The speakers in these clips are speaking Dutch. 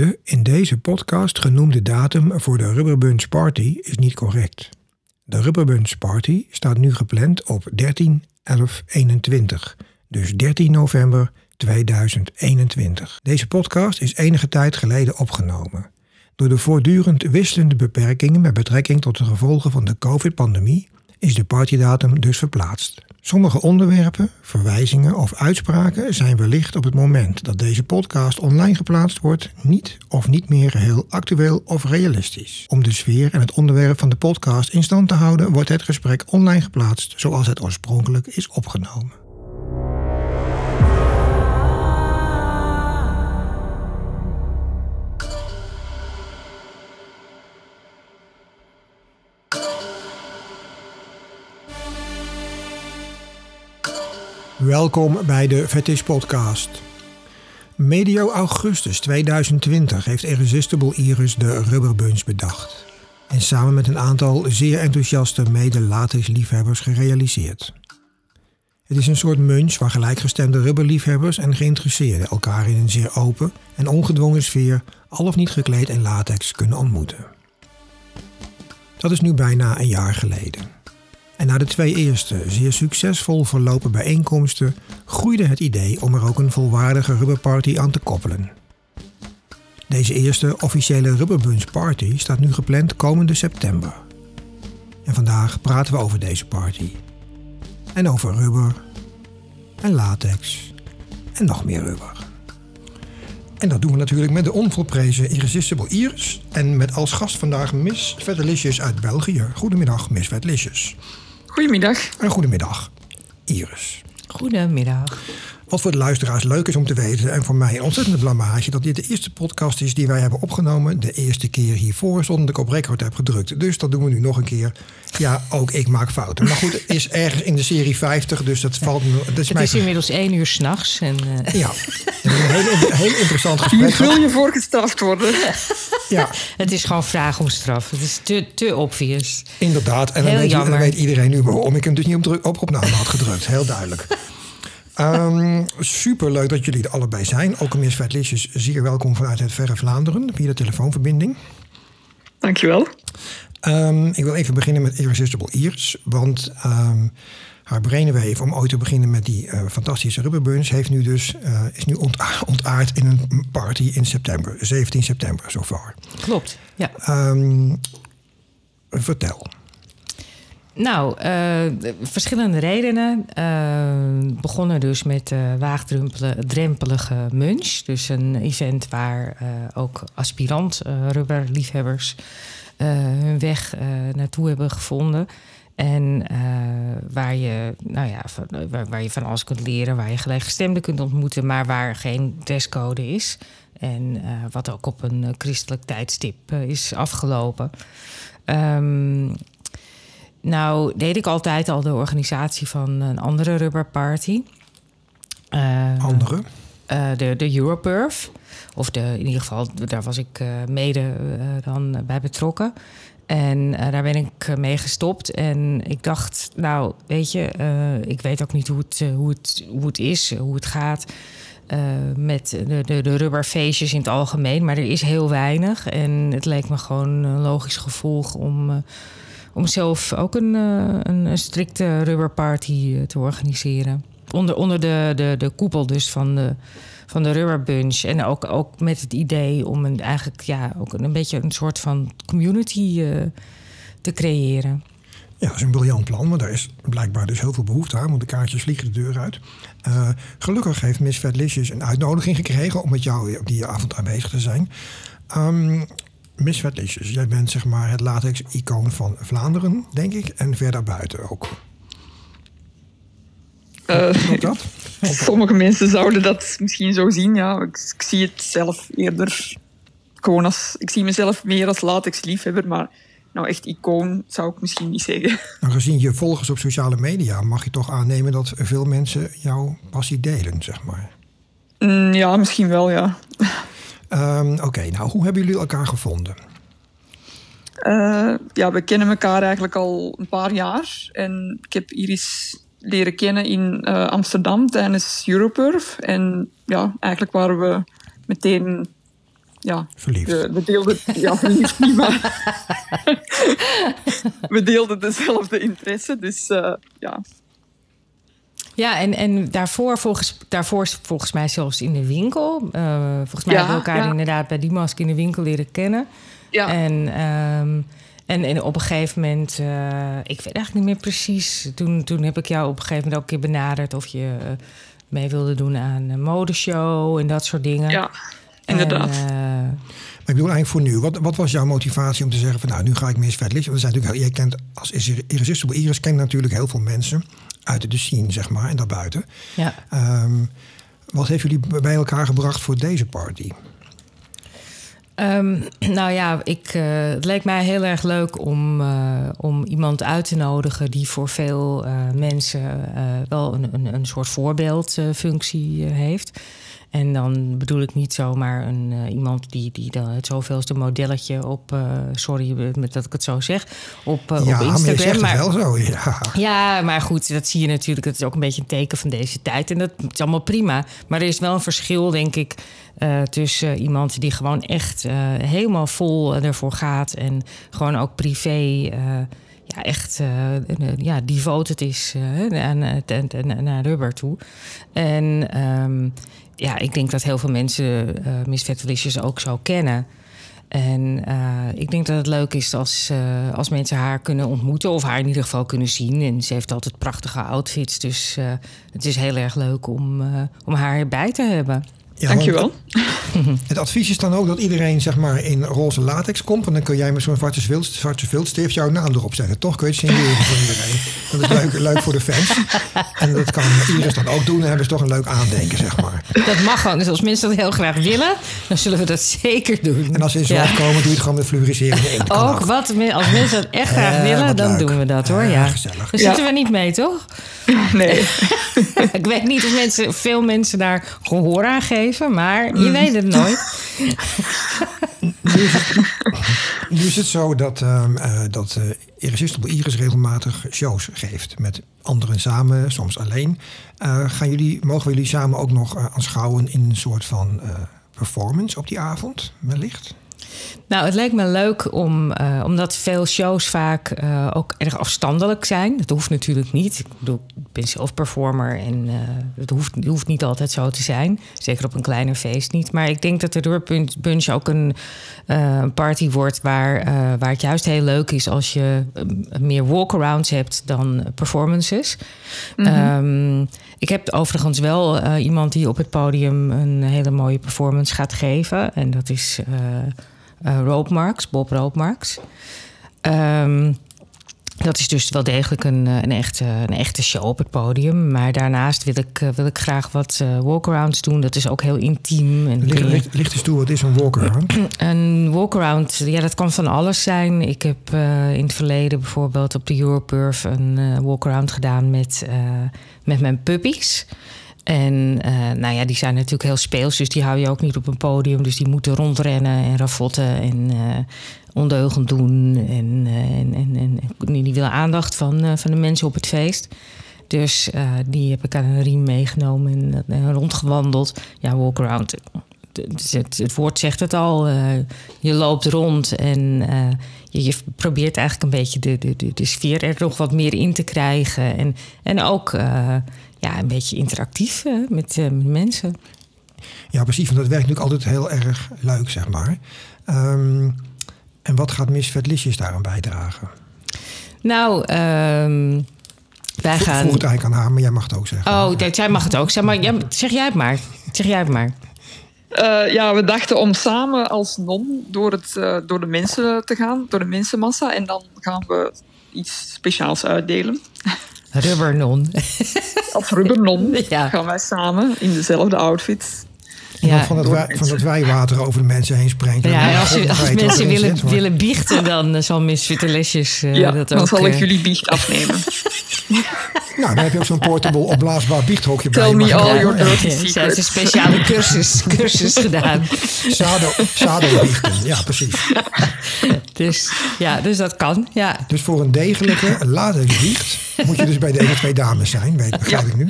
De in deze podcast genoemde datum voor de Rubberbunch Party is niet correct. De Rubberbunch Party staat nu gepland op 13 11 21, dus 13 november 2021. Deze podcast is enige tijd geleden opgenomen. Door de voortdurend wisselende beperkingen met betrekking tot de gevolgen van de COVID-pandemie is de partydatum dus verplaatst. Sommige onderwerpen, verwijzingen of uitspraken zijn wellicht op het moment dat deze podcast online geplaatst wordt niet of niet meer heel actueel of realistisch. Om de sfeer en het onderwerp van de podcast in stand te houden, wordt het gesprek online geplaatst zoals het oorspronkelijk is opgenomen. Welkom bij de Fetish Podcast. Medio augustus 2020 heeft Irresistible Iris de Rubberbunch bedacht. En samen met een aantal zeer enthousiaste mede-latex-liefhebbers gerealiseerd. Het is een soort munch waar gelijkgestemde rubberliefhebbers en geïnteresseerden elkaar in een zeer open en ongedwongen sfeer, al of niet gekleed in latex, kunnen ontmoeten. Dat is nu bijna een jaar geleden. En na de twee eerste zeer succesvol verlopen bijeenkomsten groeide het idee om er ook een volwaardige rubberparty aan te koppelen. Deze eerste officiële Rubberbunch Party staat nu gepland komende september. En vandaag praten we over deze party. En over rubber en latex en nog meer rubber. En dat doen we natuurlijk met de onvolprezen Irresistible Iris. En met als gast vandaag Miss Vetelicious uit België. Goedemiddag, Miss Vetelicious. Goedemiddag. En goedemiddag, Iris. Goedemiddag. Wat voor de luisteraars leuk is om te weten, en voor mij een ontzettende blamage, dat dit de eerste podcast is die wij hebben opgenomen. De eerste keer hiervoor, zonder dat ik op record heb gedrukt. Dus dat doen we nu nog een keer. Ja, ook ik maak fouten. Maar goed, het is ergens in de serie 50, dus dat valt me. Dat is het is inmiddels één uur s'nachts. En, uh... Ja, een heel, heel interessant gesprek. Wil je voor gestraft worden. Ja. Het is gewoon vraag om straf. Het is te, te obvious. Inderdaad. En dan weet, dan weet, iedereen nu waarom ik hem dus niet op, druk, op opname had gedrukt. Heel duidelijk. Um, Super leuk dat jullie er allebei zijn. Ook een Vetlicious, zeer welkom vanuit het verre Vlaanderen via de telefoonverbinding. Dankjewel. Um, ik wil even beginnen met Irresistible Ears. Want um, haar brainwave, om ooit te beginnen met die uh, fantastische rubberbuns, heeft nu dus, uh, is nu ontaard, ontaard in een party in september, 17 september, zo far. Klopt, ja. vertel. Nou, uh, verschillende redenen. Uh, begonnen dus met uh, waagdrempelige munch. Dus een event waar ook aspirant rubberliefhebbers hun weg naartoe hebben gevonden. En waar, je, nou ja, van, waar, waar, je van alles kunt leren, waar je gelijkgestemden kunt ontmoeten, maar waar geen dresscode is. En wat ook op een christelijk tijdstip is afgelopen. Um, nou, deed ik altijd al de organisatie van een andere rubberparty. Uh, andere? Uh, de, de Europerf. Of de, in ieder geval, daar was ik uh, mede dan bij betrokken. En daar ben ik mee gestopt. En ik dacht, nou, weet je, ik weet ook niet hoe het, hoe het, hoe het is, hoe het gaat. met de, de, de rubberfeestjes in het algemeen. Maar er is heel weinig. En het leek me gewoon een logisch gevolg om om zelf ook een, uh, een strikte rubberparty eh, te organiseren. Onder, onder de, de, de koepel dus van de, van de Rubber Bunch. En ook, ook met het idee om een, eigenlijk ja, ook een beetje een soort van community uh, te creëren. Ja, dat is een briljant plan, maar daar is blijkbaar dus heel veel behoefte aan, want de kaartjes vliegen de deur uit. Gelukkig heeft Miss Fatlicious een uitnodiging gekregen om met jou op die avond aanwezig te zijn. Um, Miss Vetlicious, jij bent zeg maar het latex-icoon van Vlaanderen, denk ik, en verder buiten ook. Uh, dat? Sommige mensen zouden dat misschien zo zien, ja. Ik, ik, zie het zelf eerder gewoon als... Ik zie mezelf meer als latex-liefhebber, maar nou echt icoon zou ik misschien niet zeggen. Nou, gezien je volgers op sociale media mag je toch aannemen dat veel mensen jouw passie delen, zeg maar. Mm, ja, misschien wel, ja. Um, Oké, okay, nou, hoe hebben jullie elkaar gevonden? Uh, ja, we kennen elkaar eigenlijk al een paar jaar. En ik heb Iris leren kennen in uh, Amsterdam tijdens Europerf. En ja, eigenlijk waren we meteen ja, Verliefd. we, we deelden, ja, verliefd niet, maar we deelden dezelfde interesse. Dus eh, ja, Ja, en, en daarvoor, volgens, daarvoor volgens mij zelfs in de winkel. Eh, volgens mij Ja, hebben we elkaar ja. inderdaad bij die mask in de winkel leren kennen. ja. En, ehm, en, en op een gegeven moment, eh, ik weet eigenlijk niet meer precies. Toen, toen heb ik jou op een gegeven moment ook een keer benaderd of je eh, mee wilde doen aan een modeshow en dat soort dingen. ja, inderdaad. En, eh, Maar ik bedoel eigenlijk voor nu. Wat, wat was jouw motivatie om te zeggen van nou, nu ga ik Miss Fat Lips? Want er zijn natuurlijk, jij kent als Irresistible Iris kent natuurlijk heel veel mensen uit de scene, zeg maar, en daarbuiten. ja. Ehm, wat heeft jullie bij elkaar gebracht voor deze party? Ehm, nou ja, ik, eh, het leek mij heel erg leuk om, eh, om iemand uit te nodigen die voor veel eh, mensen wel een, een, een soort voorbeeldfunctie heeft. En dan bedoel ik niet zomaar een, eh, iemand die, die dan het zoveelste modelletje op, eh, sorry met dat ik het zo zeg, op, eh, ja, op Instagram. wel zo. Ja. Ja, maar goed, dat zie je natuurlijk. Het is ook een beetje een teken van deze tijd. En dat is allemaal prima. Maar er is wel een verschil, denk ik, tussen iemand die gewoon echt helemaal vol ervoor gaat. En gewoon ook privé. ja, echt eh, ja, devoted is en- en- naar rubber toe. En ehm, ja, ik denk dat heel veel mensen eh Miss Fat Delicious ook zo kennen. En eh, ik denk dat het leuk is als, eh, als mensen haar kunnen ontmoeten of haar in ieder geval kunnen zien. En ze heeft altijd prachtige outfits, dus eh, het is heel erg leuk om, om haar erbij te hebben. Ja, Dankjewel. Het advies is dan ook dat iedereen zeg maar, in roze latex komt. Want dan kun jij met zo'n zwarte, vilt, zwarte viltstift jouw naam erop zetten. Toch kun je het signeren voor iedereen. Dat is leuk, leuk voor de fans. En dat kan Iris dan ook doen. Dan hebben ze toch een leuk aandenken, zeg maar. Dat mag gewoon. Dus als mensen dat heel graag willen, dan zullen we dat zeker doen. En als ze in zwart Ja. komen, doe je het gewoon met fluoriserende inkt. Ook ook. wat, als mensen dat echt graag Eh, willen, dan leuk. doen we dat hoor. Ja. gezellig. Daar Ja. zitten we niet mee, toch? Nee, Ik weet niet of mensen, veel mensen daar gehoor aan geven, maar je weet het nooit. Nu is het zo dat, eh, dat eh, Irresistible Iris regelmatig shows geeft. Met anderen samen, soms alleen. Eh, gaan jullie, mogen we jullie samen ook nog aanschouwen in een soort van performance op die avond, wellicht? Nou, het leek me leuk om, eh, omdat veel shows vaak eh, ook erg afstandelijk zijn. Dat hoeft natuurlijk niet. Ik bedoel, ik ben zelf performer en eh het hoeft, het hoeft niet altijd zo te zijn. Zeker op een kleiner feest niet. Maar ik denk dat de Rubber Bunch ook een eh, party wordt waar, waar het juist heel leuk is als je meer walkarounds hebt dan performances. Ehm, ik heb overigens wel iemand die op het podium een hele mooie performance gaat geven. En dat is eh, Roopmarks, Bob Roopmarks. Ehm, dat is dus wel degelijk een, eh, een, echte, een echte show op het podium. Maar daarnaast wil ik, eh, wil ik graag wat walkarounds doen. Dat is ook heel intiem. En ligt, ligt eens toe, wat is een walkaround? een walkaround, ja, dat kan van alles zijn. Ik heb in het verleden bijvoorbeeld op de Europurf een walkaround gedaan met, met mijn puppies. En eh, nou ja, die zijn natuurlijk heel speels, dus die hou je ook niet op een podium. Dus die moeten rondrennen en ravotten en eh, ondeugend doen. En, eh, en, en, en die die willen aandacht van, van de mensen op het feest. Dus die heb ik aan een riem meegenomen en, en rondgewandeld. Ja, walkaround. Het, het, het woord zegt het al. je loopt rond en je, je probeert eigenlijk een beetje de, de, de, de sfeer er nog wat meer in te krijgen. En, en ook ja, een beetje interactief eh, met, eh, met mensen. Ja, precies, want dat werkt natuurlijk altijd heel erg leuk, zeg maar. Ehm, en wat gaat Miss Vetlicious daaraan bijdragen? Nou, ehm, wij Ik gaan. vroeg het eigenlijk aan haar, maar jij mag het ook zeggen. Oh, jij mag het ook zeggen, maar ja, zeg jij het maar. Zeg jij het maar. Eh, ja, we dachten om samen als non door, het, eh, door de mensen te gaan, door de mensenmassa. En dan gaan we iets speciaals uitdelen. Rubbernon. Als rubbernon Ja. gaan wij samen in dezelfde outfit. Dan Ja. van, dat door wij, van dat wijwater over de mensen heen sprengt. en Ja, dan als, je- mensen willen, willen biechten, dan eh, zal Miss Vitalisjes eh, ja, dat dan ook... zal ik eh, jullie biecht afnemen. Nou, dan heb je ook zo'n portable opblaasbaar biechthokje bij Tell me all dan- your dirty Ze heeft secrets. een speciale cursus, cursus gedaan. Sado, sado biechten, ja precies. Dus ja, dus dat kan. Ja. Dus voor een degelijke latex biecht Moet je dus bij deze twee dames zijn, weet, begrijp ik nu.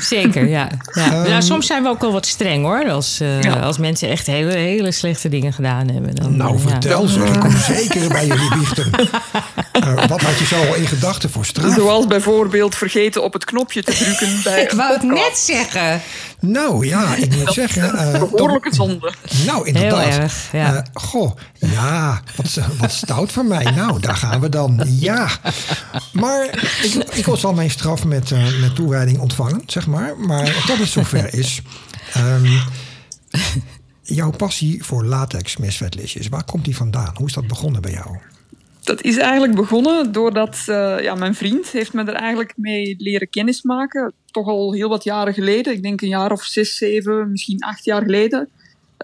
Zeker, ja. ja. nou, soms zijn we ook wel wat streng hoor. Als, uh, als mensen echt hele, hele slechte dingen gedaan hebben. Dan, nou, vertel ze. Ik kom zeker bij jullie biechten. Uh, wat had je zo al in gedachten voor straf? Zoals bijvoorbeeld vergeten op het knopje te drukken. Bij ik wou het net zeggen. Nou ja, ik moet zeggen... Uh, behoorlijke zonde. Nou, inderdaad. Heel erg, ja. goh, ja, wat, wat stout van mij. Nou, daar gaan we dan. Ja. Maar ik, ik was al mijn straf met, uh, met toewijding ontvangen, zeg maar. Maar tot het zover is. Um, jouw passie voor latex mesvetlistjes, waar komt die vandaan? Hoe is dat begonnen bij jou? Dat is eigenlijk begonnen doordat uh, ja, mijn vriend heeft me er eigenlijk mee leren kennismaken. Toch al heel wat jaren geleden. Ik denk een jaar of zes, zeven, misschien acht jaar geleden.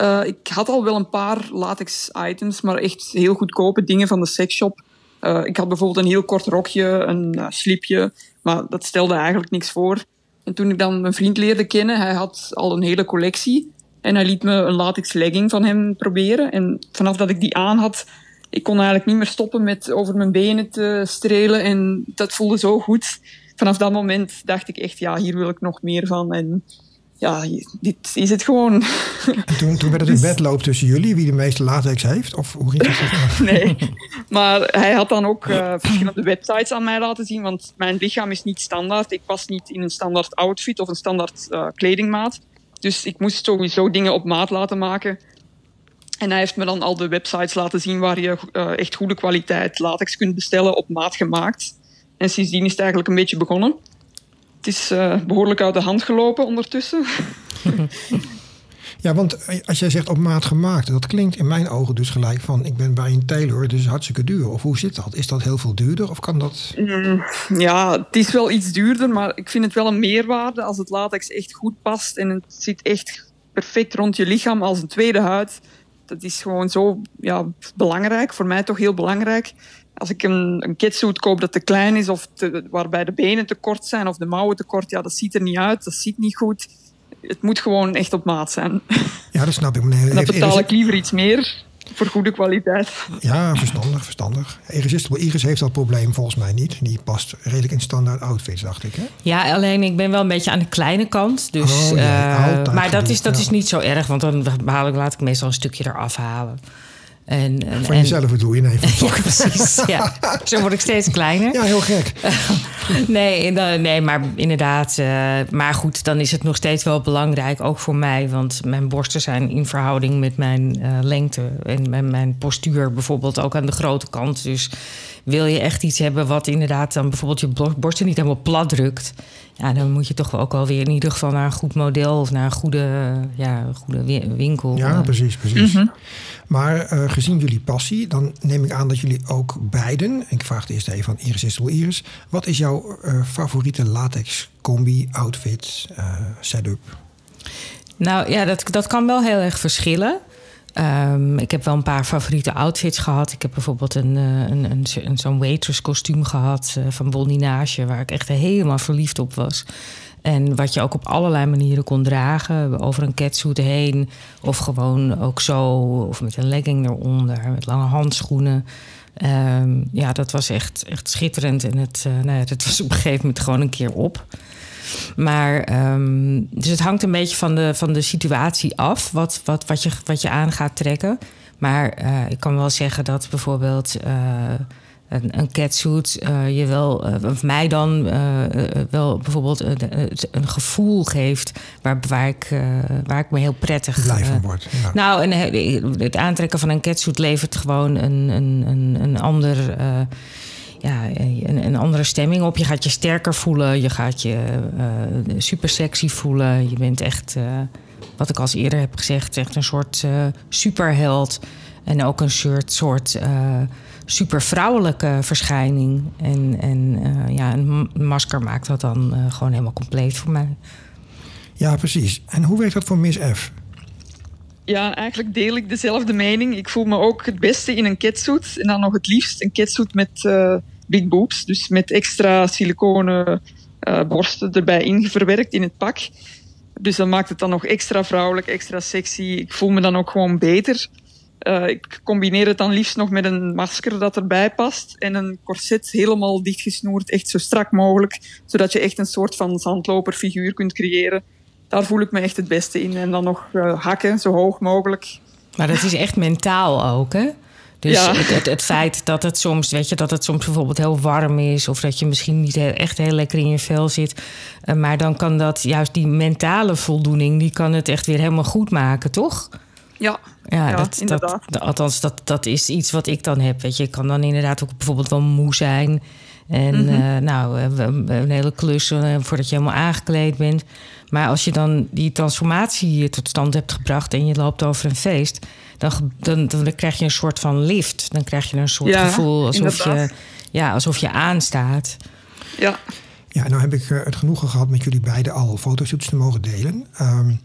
Uh, ik had al wel een paar latex items, maar echt heel goedkope dingen van de sexshop. Uh, ik had bijvoorbeeld een heel kort rokje, een uh, slipje, maar dat stelde eigenlijk niks voor. En toen ik dan mijn vriend leerde kennen, hij had al een hele collectie. En hij liet me een latex legging van hem proberen. En vanaf dat ik die aan had, ik kon eigenlijk niet meer stoppen met over mijn benen te strelen. En dat voelde zo goed. Vanaf dat moment dacht ik echt, ja, hier wil ik nog meer van. En ja, dit is het gewoon. En toen, toen werd het een wedloop tussen jullie, wie de meeste latex heeft? Of hoe ging dat? nee, maar hij had dan ook uh, verschillende websites aan mij laten zien, want mijn lichaam is niet standaard. Ik pas niet in een standaard outfit of een standaard uh, kledingmaat. Dus ik moest sowieso dingen op maat laten maken. En hij heeft me dan al de websites laten zien waar je uh, echt goede kwaliteit latex kunt bestellen op maat gemaakt. En sindsdien is het eigenlijk een beetje begonnen. Het is uh, behoorlijk uit de hand gelopen ondertussen. Ja, want als jij zegt op maat gemaakt, dat klinkt in mijn ogen dus gelijk van ik ben bij een tailor, dus hartstikke duur. Of hoe zit dat? Is dat heel veel duurder of kan dat? Mm, ja, het is wel iets duurder, maar ik vind het wel een meerwaarde als het latex echt goed past en het zit echt perfect rond je lichaam als een tweede huid. Dat is gewoon zo ja, belangrijk, voor mij toch heel belangrijk als ik een, een kitsuit koop dat te klein is of te, waarbij de benen te kort zijn of de mouwen te kort, ja, dat ziet er niet uit, dat ziet niet goed. Het moet gewoon echt op maat zijn. Ja, dat snap ik. Meneer. Dan betaal ik liever iets meer voor goede kwaliteit. Ja, verstandig, verstandig. Irresistible Iris heeft dat probleem volgens mij niet. Die past redelijk in standaard outfits, dacht ik. Hè? Ja, alleen ik ben wel een beetje aan de kleine kant. Dus, oh, uh, maar dat, is, dat is niet zo erg, want dan haal ik, laat ik meestal een stukje eraf halen. En, en, van jezelf bedoel je? Nee, van ja, precies. Ja. Zo word ik steeds kleiner. Ja, heel gek. nee, nee, maar inderdaad. Uh, maar goed, dan is het nog steeds wel belangrijk, ook voor mij. Want mijn borsten zijn in verhouding met mijn uh, lengte en mijn, mijn postuur bijvoorbeeld ook aan de grote kant. Dus wil je echt iets hebben wat inderdaad dan bijvoorbeeld je borsten niet helemaal plat drukt. Ja, dan moet je toch ook wel weer in ieder geval naar een goed model of naar een goede, ja, goede winkel. Ja, precies, precies. Mm -hmm. Maar uh, gezien jullie passie, dan neem ik aan dat jullie ook beiden, ik vraag het eerst even aan Iris Iris, wat is jouw uh, favoriete latex combi, outfit, uh, setup? Nou ja, dat, dat kan wel heel erg verschillen. Um, ik heb wel een paar favoriete outfits gehad. Ik heb bijvoorbeeld een, een, een, een zo'n waitress kostuum gehad van Bondinage, waar ik echt helemaal verliefd op was. En wat je ook op allerlei manieren kon dragen. Over een catsuit heen. Of gewoon ook zo. Of met een legging eronder. Met lange handschoenen. Um, ja, dat was echt, echt schitterend. En het, uh, nou ja, dat was op een gegeven moment gewoon een keer op. Maar um, dus het hangt een beetje van de, van de situatie af. Wat, wat, wat, je, wat je aan gaat trekken. Maar uh, ik kan wel zeggen dat bijvoorbeeld. Uh, een, een catsuit uh, je wel, uh, of mij dan uh, wel bijvoorbeeld een gevoel geeft waar, waar, ik, waar ik me heel prettig blij van word. Ja. Nou, en het aantrekken van een catsuit levert gewoon een, een, een, een ander. ja, een, een, andere stemming op. Je gaat je sterker voelen. Je gaat je super sexy voelen. Je bent echt, wat ik al eerder heb gezegd, echt een soort superheld. En ook een soort, soort super vrouwelijke verschijning. En, en uh, ja, een masker maakt dat dan uh, gewoon helemaal compleet voor mij. Ja, precies. En hoe werkt dat voor Miss F? Ja, eigenlijk deel ik dezelfde mening. Ik voel me ook het beste in een catsuit. En dan nog het liefst een catsuit met uh, big boobs. Dus met extra siliconen borsten erbij ingeverwerkt in het pak. Dus dat maakt het dan nog extra vrouwelijk, extra sexy. Ik voel me dan ook gewoon beter. Uh, ik combineer het dan liefst nog met een masker dat erbij past en een corset helemaal dichtgesnoerd, echt zo strak mogelijk, zodat je echt een soort van zandloperfiguur kunt creëren. Daar voel ik me echt het beste in. En dan nog uh, hakken, zo hoog mogelijk. Maar dat is echt mentaal ook, hè? Dus ja. het, het, feit dat het soms, weet je, dat het soms bijvoorbeeld heel warm is, of dat je misschien niet echt heel lekker in je vel zit. Uh, maar dan kan dat juist die mentale voldoening, die kan het echt weer helemaal goed maken, toch? Ja, ja, dat, inderdaad. Dat, althans, dat, dat is iets wat ik dan heb. Weet je, ik kan dan inderdaad ook bijvoorbeeld wel moe zijn. En mm -hmm. uh, nou, een hele klus uh, voordat je helemaal aangekleed bent. Maar als je dan die transformatie tot stand hebt gebracht en je loopt over een feest, dan, dan, dan krijg je een soort van lift. Dan krijg je een soort ja, gevoel alsof je, ja, alsof je aanstaat. Ja. Ja, nou heb ik uh, het genoegen gehad met jullie beiden al fotoshoots te mogen delen. Um,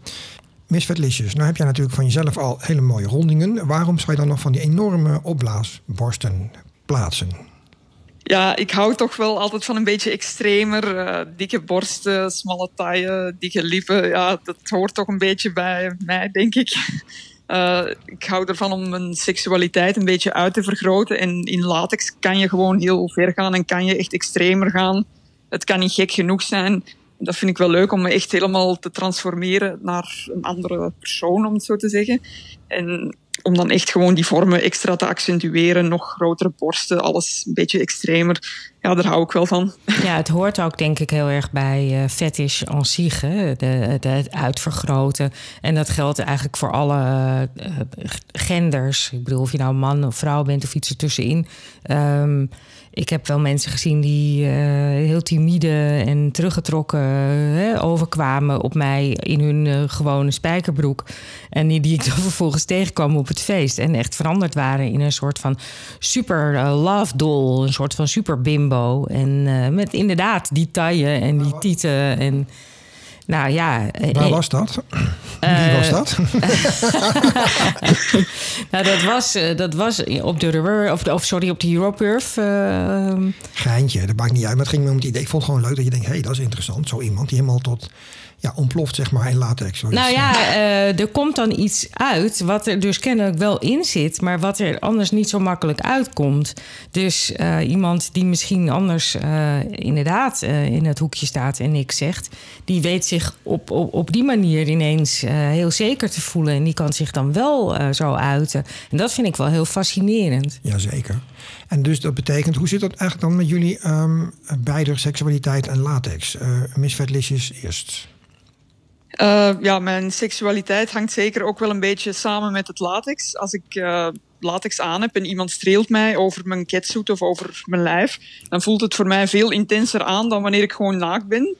Miss nou heb jij natuurlijk van jezelf al hele mooie rondingen. Waarom zou je dan nog van die enorme opblaasborsten plaatsen? Ja, ik hou toch wel altijd van een beetje extremer. Uh, dikke borsten, smalle taille, dikke lippen. Ja, dat hoort toch een beetje bij mij, denk ik. Uh, ik hou ervan om mijn seksualiteit een beetje uit te vergroten. En in latex kan je gewoon heel ver gaan en kan je echt extremer gaan. Het kan niet gek genoeg zijn dat vind ik wel leuk om me echt helemaal te transformeren naar een andere persoon, om het zo te zeggen. En om dan echt gewoon die vormen extra te accentueren, nog grotere borsten, alles een beetje extremer. Ja, daar hou ik wel van. Ja, het hoort ook denk ik heel erg bij uh, fetish en zich? De, het uitvergroten. En dat geldt eigenlijk voor alle uh, genders. Ik bedoel, of je nou man of vrouw bent of iets ertussenin. Um, ik heb wel mensen gezien die uh, heel timide en teruggetrokken uh, overkwamen op mij in hun uh, gewone spijkerbroek. En die, die ik dan vervolgens tegenkwam op het feest. En echt veranderd waren in een soort van super love doll. Een soort van super bimbo. En met inderdaad die taille en die tieten. En nou ja. Waar eh, was dat? Wie was dat? nou, dat was, eh, dat was op de River, of, of sorry, op de Europurf. Uh, Geintje, dat maakt niet uit. Maar het ging me om het idee. Ik vond het gewoon leuk dat je denkt, hé, hey, dat is interessant. Zo iemand die helemaal tot ja, ontploft, zeg maar, in latex. Zoiets. Nou ja, uh, er komt dan iets uit wat er dus kennelijk wel in zit, maar wat er anders niet zo makkelijk uitkomt. Dus uh, iemand die misschien anders uh, inderdaad in het hoekje staat en niks zegt, die weet zich op, op, op die manier ineens heel zeker te voelen. En die kan zich dan wel zo uiten. En dat vind ik wel heel fascinerend. Jazeker. En dus dat betekent, hoe zit dat eigenlijk dan met jullie um, beide seksualiteit en latex? Uh, Miss Vetlisjes eerst. Uh, ja, mijn seksualiteit hangt zeker ook wel een beetje samen met het latex. Als ik uh, latex aan heb en iemand streelt mij over mijn catsuit of over mijn lijf, dan voelt het voor mij veel intenser aan dan wanneer ik gewoon naakt ben.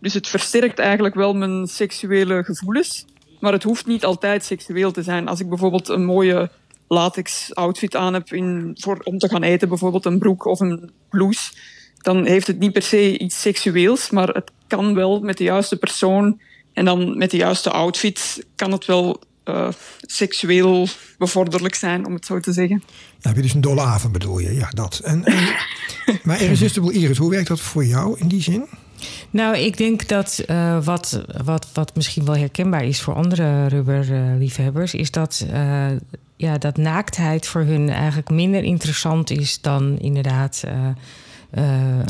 Dus het versterkt eigenlijk wel mijn seksuele gevoelens. Maar het hoeft niet altijd seksueel te zijn. Als ik bijvoorbeeld een mooie latex outfit aan heb in, voor, om te gaan eten, bijvoorbeeld een broek of een blouse, dan heeft het niet per se iets seksueels, maar het kan wel met de juiste persoon en dan met de juiste outfit kan het wel uh, seksueel bevorderlijk zijn, om het zo te zeggen. Ja, heb je dus een dolle avond bedoel je? Ja, dat. En, en maar Irresistible Iris, hoe werkt dat voor jou in die zin? Nou, ik denk dat uh, wat, wat, wat misschien wel herkenbaar is voor andere rubberliefhebbers, uh, is dat, uh, ja, dat naaktheid voor hun eigenlijk minder interessant is dan inderdaad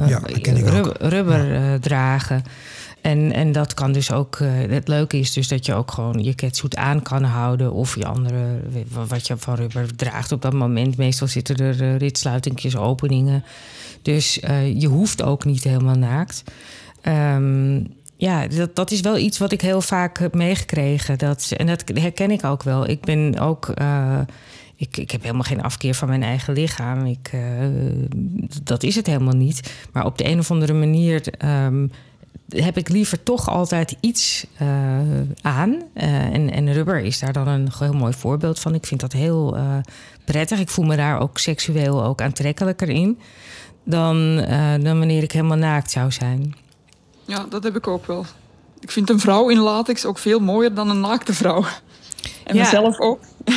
ja, rubber, rubber ja. dragen. En, en dat kan dus ook. Uh, het leuke is dus dat je ook gewoon je catsuit aan kan houden. Of je andere. wat je van rubber draagt op dat moment. Meestal zitten er uh, ritsluitingjes, openingen. Dus uh, je hoeft ook niet helemaal naakt. Um, ja, dat, dat is wel iets wat ik heel vaak heb meegekregen. Dat, en dat herken ik ook wel. Ik ben ook. Ik, ik, heb helemaal geen afkeer van mijn eigen lichaam. Ik, dat is het helemaal niet. Maar op de een of andere manier um, heb ik liever toch altijd iets uh, aan. Uh, en, en rubber is daar dan een heel mooi voorbeeld van. Ik vind dat heel uh, prettig. Ik voel me daar ook seksueel ook aantrekkelijker in dan, dan wanneer ik helemaal naakt zou zijn. Ja, dat heb ik ook wel. Ik vind een vrouw in latex ook veel mooier dan een naakte vrouw. En ja. mezelf ook.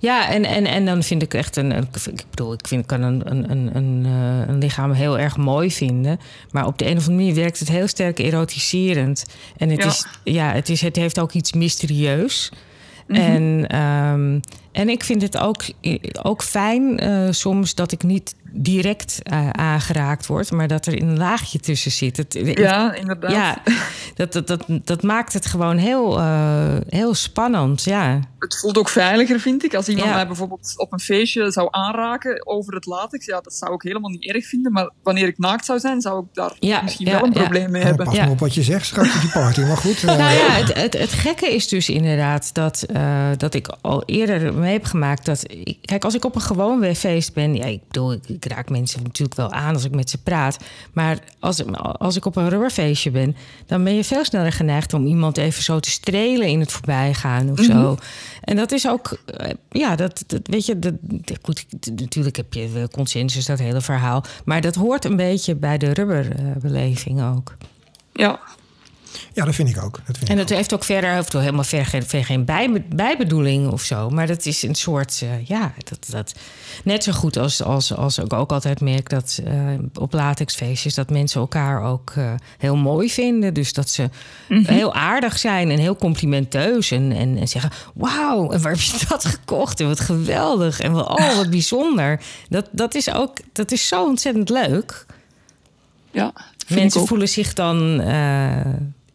Ja, en, en, en dan vind ik echt een. Ik bedoel, ik vind, kan een, een, een, een, eh, een lichaam heel erg mooi vinden. Maar op de een of andere manier werkt het heel sterk erotiserend. En het, ja. Is, ja, het, is, het heeft ook iets mysterieus. En, ehm, en ik vind het ook, ook fijn uh, soms dat ik niet direct uh, aangeraakt wordt, maar dat er een laagje tussen zit. Het, ja, inderdaad. Ja, dat, dat, dat, dat maakt het gewoon heel, uh, heel spannend. Ja. Het voelt ook veiliger, vind ik. Als iemand ja. mij bijvoorbeeld op een feestje zou aanraken over het latex, ja, dat zou ik helemaal niet erg vinden. Maar wanneer ik naakt zou zijn, zou ik daar ja, misschien wel een probleem mee hebben. Pas maar op wat je zegt straks op die party, maar goed. Uh... Nou ja, het, het, het, gekke is dus inderdaad dat, dat ik al eerder mee heb gemaakt dat. Ik, kijk, als ik op een gewoon feest ben, ja, ik bedoel, ik, ik raak mensen natuurlijk wel aan als ik met ze praat. Maar als, als ik op een rubberfeestje ben, dan ben je veel sneller geneigd om iemand even zo te strelen in het voorbijgaan of zo. En dat is ook, ja, dat, dat weet je, dat, goed, natuurlijk heb je consensus, dat hele verhaal. Maar dat hoort een beetje bij de rubberbeleving ook. Ja, ja, dat vind ik ook. Dat vind en dat heeft ook verder heeft helemaal ver, ver geen bij, bijbedoeling of zo. Maar dat is een soort, uh, ja, dat, dat net zo goed als, als, als ik ook altijd merk dat uh, op latexfeestjes dat mensen elkaar ook uh, heel mooi vinden. Dus dat ze mm -hmm. heel aardig zijn en heel complimenteus en, en, en zeggen: Wauw, en waar heb je dat gekocht? En wat geweldig en wat, oh, wat bijzonder. Dat, dat is ook, dat is zo ontzettend leuk. Ja, mensen voelen zich dan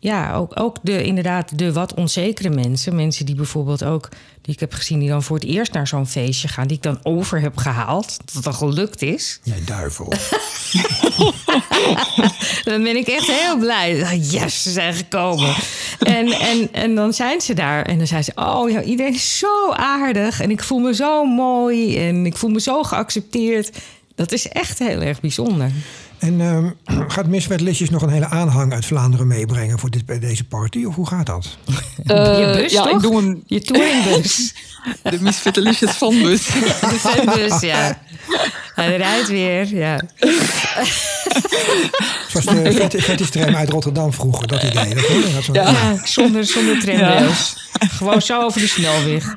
ja, ook, ook de, inderdaad de wat onzekere mensen. Mensen die bijvoorbeeld ook, die ik heb gezien, die dan voor het eerst naar zo'n feestje gaan, die ik dan over heb gehaald. Dat het dan gelukt is. Jij duivel. dan ben ik echt heel blij. Yes, ze zijn gekomen. en, en, en dan zijn ze daar. En dan zijn ze, oh ja, iedereen is zo aardig. En ik voel me zo mooi. En ik voel me zo geaccepteerd. Dat is echt heel erg bijzonder. En uh, gaat Miss Wetlisjes nog een hele aanhang uit Vlaanderen meebrengen voor dit, bij deze party? Of hoe gaat dat? Uh, je bus, ja, toch? ik doe een... Je touringbus. De Miss Wetlisjes fanbus. De fanbus, ja. Hij rijdt weer, ja. Zoals de fetish-tram uit Rotterdam vroeger, dat idee. Dat, dat zo ja. ja, zonder, zonder tramrails. Ja. Gewoon zo over de snelweg.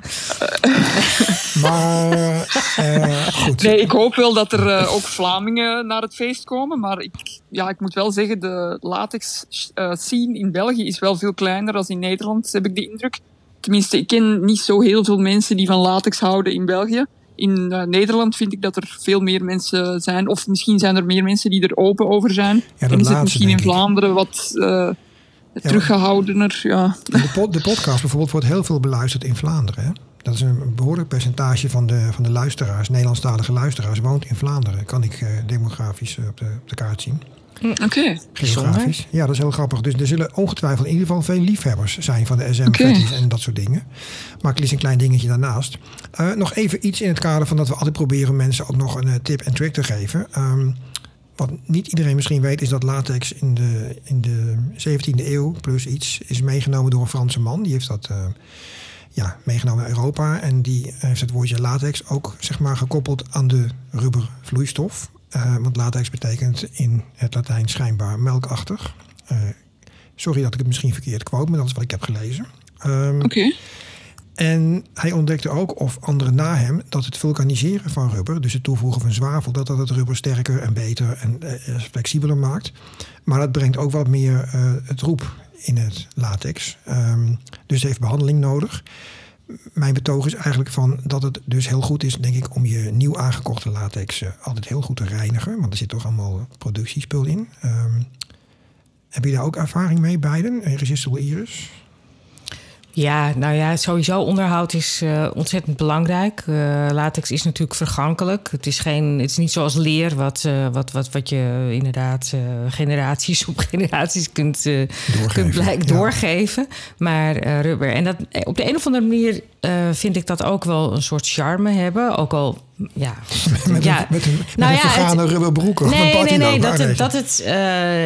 Maar uh, goed. Nee, ik hoop wel dat er uh, ook Vlamingen naar het feest komen. Maar ik, ja, ik moet wel zeggen, de latex uh, scene in België is wel veel kleiner dan in Nederland, heb ik de indruk. Tenminste, ik ken niet zo heel veel mensen die van latex houden in België. In uh, Nederland vind ik dat er veel meer mensen zijn. Of misschien zijn er meer mensen die er open over zijn. Ja, en is het misschien in Vlaanderen wat uh, teruggehoudener. Ja. De, pod, de podcast bijvoorbeeld wordt heel veel beluisterd in Vlaanderen. Hè? Dat is een behoorlijk percentage van de, van de luisteraars, Nederlandstalige luisteraars, woont in Vlaanderen. Kan ik uh, demografisch op, de, op de kaart zien. Oké. Okay. Geografisch. Ja, dat is heel grappig. Dus er zullen ongetwijfeld in ieder geval veel liefhebbers zijn van de SM okay. en dat soort dingen. Maar ik lees een klein dingetje daarnaast. Uh, nog even iets in het kader van dat we altijd proberen mensen ook nog een uh, tip en trick te geven. Um, wat niet iedereen misschien weet, is dat latex in de, in de 17e eeuw plus iets is meegenomen door een Franse man. Die heeft dat uh, ja, meegenomen naar Europa. En die heeft het woordje latex ook zeg maar, gekoppeld aan de rubbervloeistof. Uh, want latex betekent in het Latijn schijnbaar melkachtig. Uh, sorry dat ik het misschien verkeerd quote, maar dat is wat ik heb gelezen. Um, Oké. Okay. En hij ontdekte ook, of anderen na hem, dat het vulkaniseren van rubber, dus het toevoegen van zwavel, dat dat het rubber sterker en beter en uh, flexibeler maakt. Maar dat brengt ook wat meer het roep in het latex. Um, dus het heeft behandeling nodig. Mijn betoog is eigenlijk van dat het dus heel goed is, denk ik, om je nieuw aangekochte latex uh, altijd heel goed te reinigen. Want er zit toch allemaal productiespul in. Um, heb je daar ook ervaring mee, beiden? Irresistible Iris? Ja, nou ja, sowieso onderhoud is uh, ontzettend belangrijk. Uh, latex is natuurlijk vergankelijk. Het is, geen, het is niet zoals leer, wat, uh, wat, wat, wat je inderdaad generaties op generaties kunt, doorgeven. kunt blijk, doorgeven. Maar rubber. En dat, op de een of andere manier vind ik dat ook wel een soort charme hebben. Ook al ja. met, ja. Een, met een, met nou een ja, vergane het. Nee, nee, nee. Dat het, dat het, uh,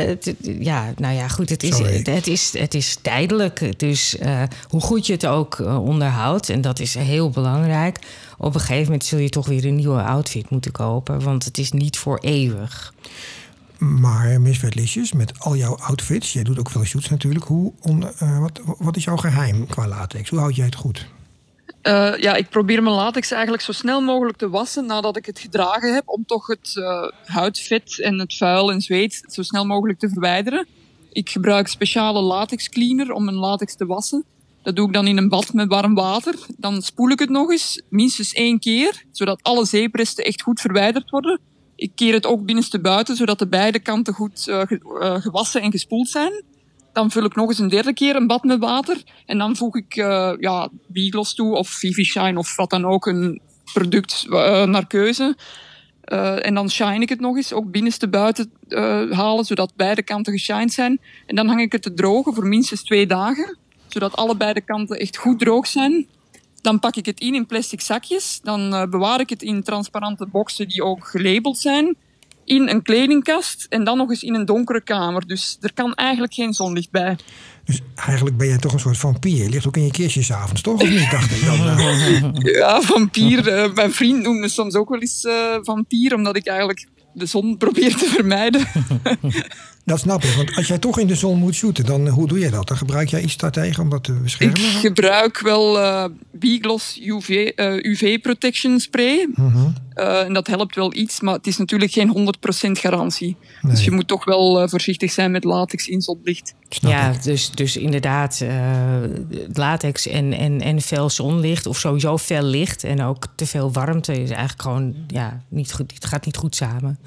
het, ja, nou ja, goed. Het is, het, het, is, het is tijdelijk. Dus uh, hoe goed je het ook uh, onderhoudt, en dat is heel belangrijk. Op een gegeven moment zul je toch weer een nieuwe outfit moeten kopen, want het is niet voor eeuwig. Maar Miss met al jouw outfits, jij doet ook veel shoots natuurlijk. Hoe on, wat, wat is jouw geheim qua latex? Hoe houd jij het goed? Uh, ja, ik probeer mijn latex eigenlijk zo snel mogelijk te wassen nadat ik het gedragen heb, om toch het uh, huidvet en het vuil en zweet zo snel mogelijk te verwijderen. Ik gebruik speciale latex cleaner om mijn latex te wassen. Dat doe ik dan in een bad met warm water. Dan spoel ik het nog eens, minstens één keer, zodat alle zeepresten echt goed verwijderd worden. Ik keer het ook binnenste buiten, zodat de beide kanten goed uh, gewassen en gespoeld zijn. Dan vul ik nog eens een derde keer een bad met water. En dan voeg ik uh, ja, toe of Vivi Shine of wat dan ook, een product naar keuze. Uh, en dan shine ik het nog eens, ook binnenste buiten halen, zodat beide kanten geshined zijn. En dan hang ik het te drogen voor minstens twee dagen, zodat alle beide kanten echt goed droog zijn. Dan pak ik het in in plastic zakjes. Dan bewaar ik het in transparante boxen die ook gelabeld zijn. In een kledingkast en dan nog eens in een donkere kamer. Dus er kan eigenlijk geen zonlicht bij. Dus eigenlijk ben jij toch een soort vampier. Je ligt ook in je kistje s'avonds, toch? Of niet, dacht ik dan? ja, vampier. Uh, mijn vriend noemt me soms ook wel eens uh, vampier, omdat ik eigenlijk de zon probeer te vermijden. Dat snap ik, want als jij toch in de zon moet shooten, dan hoe doe je dat? Dan gebruik jij iets daartegen om dat te beschermen? Ik gebruik wel uh, Bigloss UV, uh, UV Protection Spray. Uh -huh. uh, en dat helpt wel iets, maar het is natuurlijk geen 100% garantie. Nee. Dus je moet toch wel voorzichtig zijn met latex in zonlicht. Ja, dus, dus inderdaad, latex en, en, en veel zonlicht, of sowieso veel licht en ook te veel warmte is eigenlijk gewoon, ja, niet goed, het gaat niet goed samen.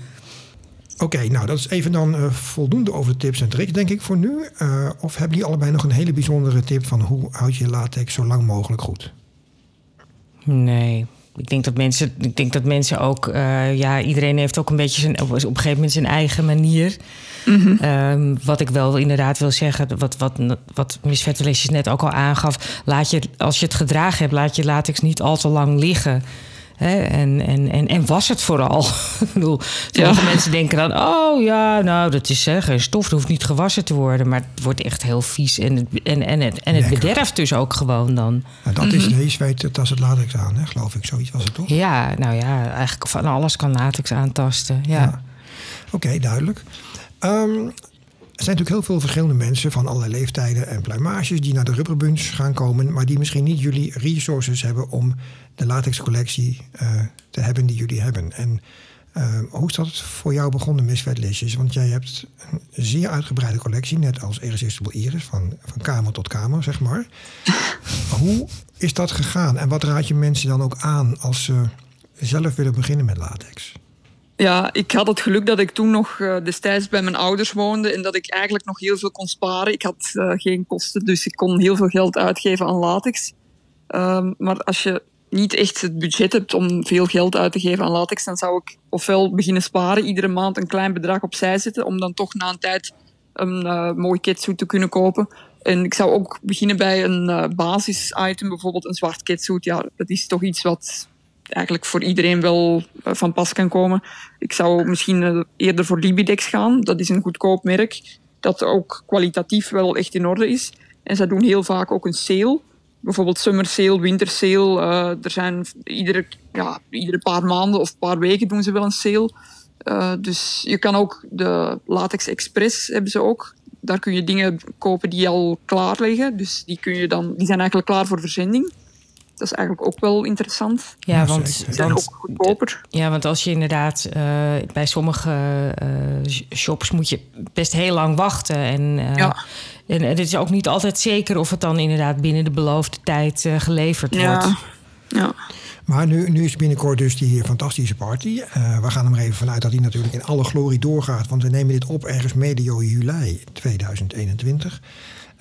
Oké, okay, nou dat is even dan uh, voldoende over de tips en tricks, denk ik, voor nu. Uh, of hebben jullie allebei nog een hele bijzondere tip van hoe houd je latex zo lang mogelijk goed? Nee. Ik denk dat mensen, ik denk dat mensen ook, uh, ja, iedereen heeft ook een beetje zijn, op een gegeven moment zijn eigen manier. Mm -hmm. um, wat ik wel inderdaad wil zeggen, wat, wat, wat Miss net ook al aangaf. Laat je, als je het gedragen hebt, laat je latex niet al te lang liggen. Hè? En, en, en, en was het vooral. ik bedoel, sommige ja. mensen denken dan... oh ja, nou, dat is hè, geen stof, dat hoeft niet gewassen te worden. Maar het wordt echt heel vies. En het, en, en het, en het bederft dus ook gewoon dan. Nou, dat is deze weet het als het latex aan, hè? geloof ik. Zoiets was het toch? Ja, nou ja, eigenlijk van alles kan latex aantasten. Ja. ja. Oké, okay, duidelijk. Um, er zijn natuurlijk heel veel verschillende mensen van allerlei leeftijden en pluimages die naar de rubberbunch gaan komen, maar die misschien niet jullie resources hebben om de latexcollectie uh, te hebben die jullie hebben. En uh, hoe is dat voor jou begonnen, Miss Vetlisjes? Want jij hebt een zeer uitgebreide collectie, net als Irresistible Iris, van, van kamer tot kamer, zeg maar. hoe is dat gegaan en wat raad je mensen dan ook aan als ze zelf willen beginnen met latex? Ja, ik had het geluk dat ik toen nog uh, destijds bij mijn ouders woonde en dat ik eigenlijk nog heel veel kon sparen. Ik had uh, geen kosten, dus ik kon heel veel geld uitgeven aan latex. Um, maar als je niet echt het budget hebt om veel geld uit te geven aan latex, dan zou ik ofwel beginnen sparen, iedere maand een klein bedrag opzij zetten, om dan toch na een tijd een uh, mooi kitsuit te kunnen kopen. En ik zou ook beginnen bij een uh, basis-item, bijvoorbeeld een zwart kitsuit. Ja, dat is toch iets wat eigenlijk voor iedereen wel uh, van pas kan komen. Ik zou misschien eerder voor Libidex gaan. Dat is een goedkoop merk dat ook kwalitatief wel echt in orde is. En zij doen heel vaak ook een sale bijvoorbeeld summer sale, winter sale. Uh, er zijn iedere, ja, iedere paar maanden of paar weken doen ze wel een sale. Dus je kan ook de Latex Express hebben ze ook. Daar kun je dingen kopen die al klaar liggen. Dus die, kun je dan, die zijn eigenlijk klaar voor verzending. Dat is eigenlijk ook wel interessant. Ja, want, zijn ook goedkoper. Ja, want als je inderdaad uh, bij sommige uh, shops moet je best heel lang wachten. En, uh, ja. en het is ook niet altijd zeker of het dan inderdaad binnen de beloofde tijd geleverd ja. wordt. Ja. Maar nu, nu is binnenkort dus die fantastische party. we gaan er maar even vanuit dat die natuurlijk in alle glorie doorgaat. Want we nemen dit op ergens medio juli 2021.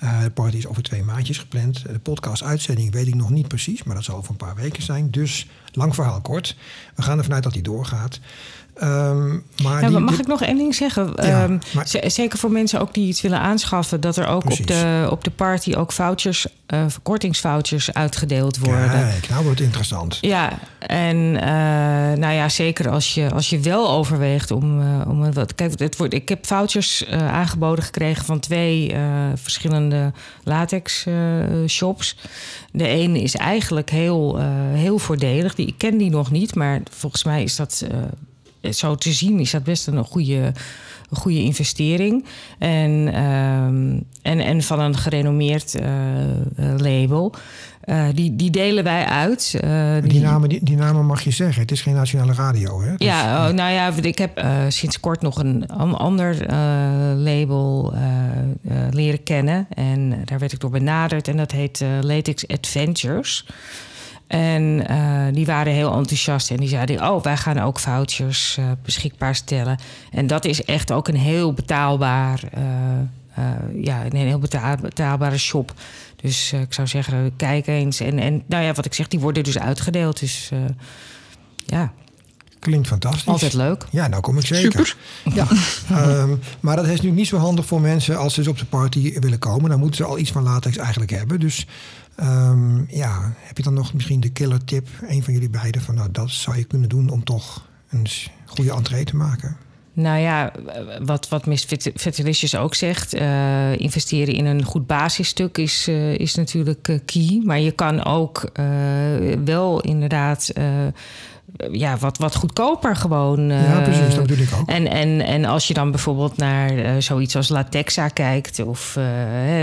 Uh, de party is over twee maandjes gepland. De podcast-uitzending weet ik nog niet precies, maar dat zal over een paar weken zijn. Dus lang verhaal kort. We gaan ervan uit dat die doorgaat. Um, maar ja, die, mag dit, ik nog één ding zeggen? Ja, um, maar- z- zeker voor mensen ook die iets willen aanschaffen, dat er ook op de, op de party ook vouchers, verkortingsvouchers uitgedeeld worden. Kijk, nou wordt het interessant. Ja, en eh, nou ja, zeker als je, als je wel overweegt om, eh, om een wat. Kijk, het wordt, ik heb vouchers aangeboden gekregen van twee verschillende latex shops. De ene is eigenlijk heel, heel voordelig. Die, ik ken die nog niet, maar volgens mij is dat. eh, zo te zien is dat best een goede, een goede investering. En, ehm, en, en van een gerenommeerd eh, label. Eh, die, die delen wij uit. Uh, die, die, namen, die, die, namen mag je zeggen. Het is geen nationale radio, hè? Dus, ja, oh, nou ja, ik heb uh, sinds kort nog een ander label leren kennen. En daar werd ik door benaderd. En dat heet Latex Adventures. En die waren heel enthousiast en die zeiden: Oh, wij gaan ook vouchers beschikbaar stellen. En dat is echt ook een heel betaalbaar, ja, een heel betaalbare shop. Dus uh, ik zou zeggen, kijk eens. En, en nou ja, wat ik zeg, die worden dus uitgedeeld. Dus uh, ja. Klinkt fantastisch. Altijd leuk. Ja, nou kom ik zeker. Super. Ja. um, maar dat is nu niet zo handig voor mensen als ze dus op de party willen komen. Dan moeten ze al iets van latex eigenlijk hebben. Dus um, ja, heb je dan nog misschien de killer tip, een van jullie beiden, van nou dat zou je kunnen doen om toch een goede entree te maken? Nou ja, wat, wat Miss ook zegt, uh, investeren in een goed basisstuk is, uh, is natuurlijk uh, key. Maar je kan ook wel inderdaad ja, wat, wat goedkoper gewoon. ja, precies, dat bedoel ik ook. En, en, en als je dan bijvoorbeeld naar zoiets als Latexa kijkt of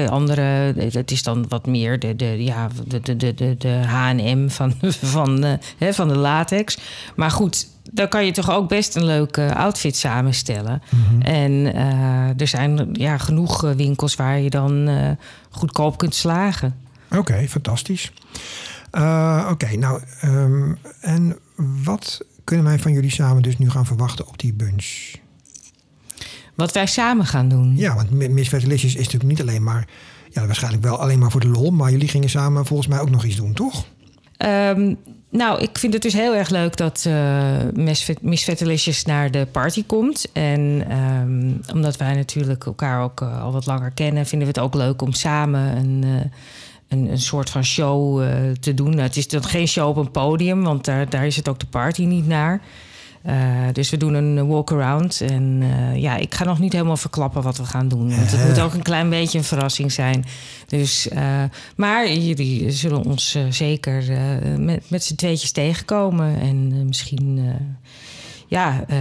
andere, het is dan wat meer de, de, ja, de, de, de, de H&M van, van, van de latex. Maar goed, dan kan je toch ook best een leuke outfit samenstellen. Mhm. En eh, er zijn ja, genoeg eh, winkels waar je dan uh, goedkoop kunt slagen. Oké, fantastisch. Oké, nou, um, en wat kunnen wij van jullie samen dus nu gaan verwachten op die bunch? Wat wij samen gaan doen. Ja, want Miss is natuurlijk niet alleen maar... Ja, waarschijnlijk wel alleen maar voor de lol... maar jullie gingen samen volgens mij ook nog iets doen, toch? Um, nou, ik vind het dus heel erg leuk dat uh, Miss naar de party komt. En um, omdat wij natuurlijk elkaar ook uh, al wat langer kennen, vinden we het ook leuk om samen een, uh, een, een, soort van show te doen. Nou, het is dan geen show op een podium, want daar, daar is het ook de party niet naar. Uh, dus we doen een walk-around. En uh, ja, ik ga nog niet helemaal verklappen wat we gaan doen. Want het moet ook een klein beetje een verrassing zijn. Dus, uh, maar jullie zullen ons zeker met, met z'n tweetjes tegenkomen. En misschien ja, uh,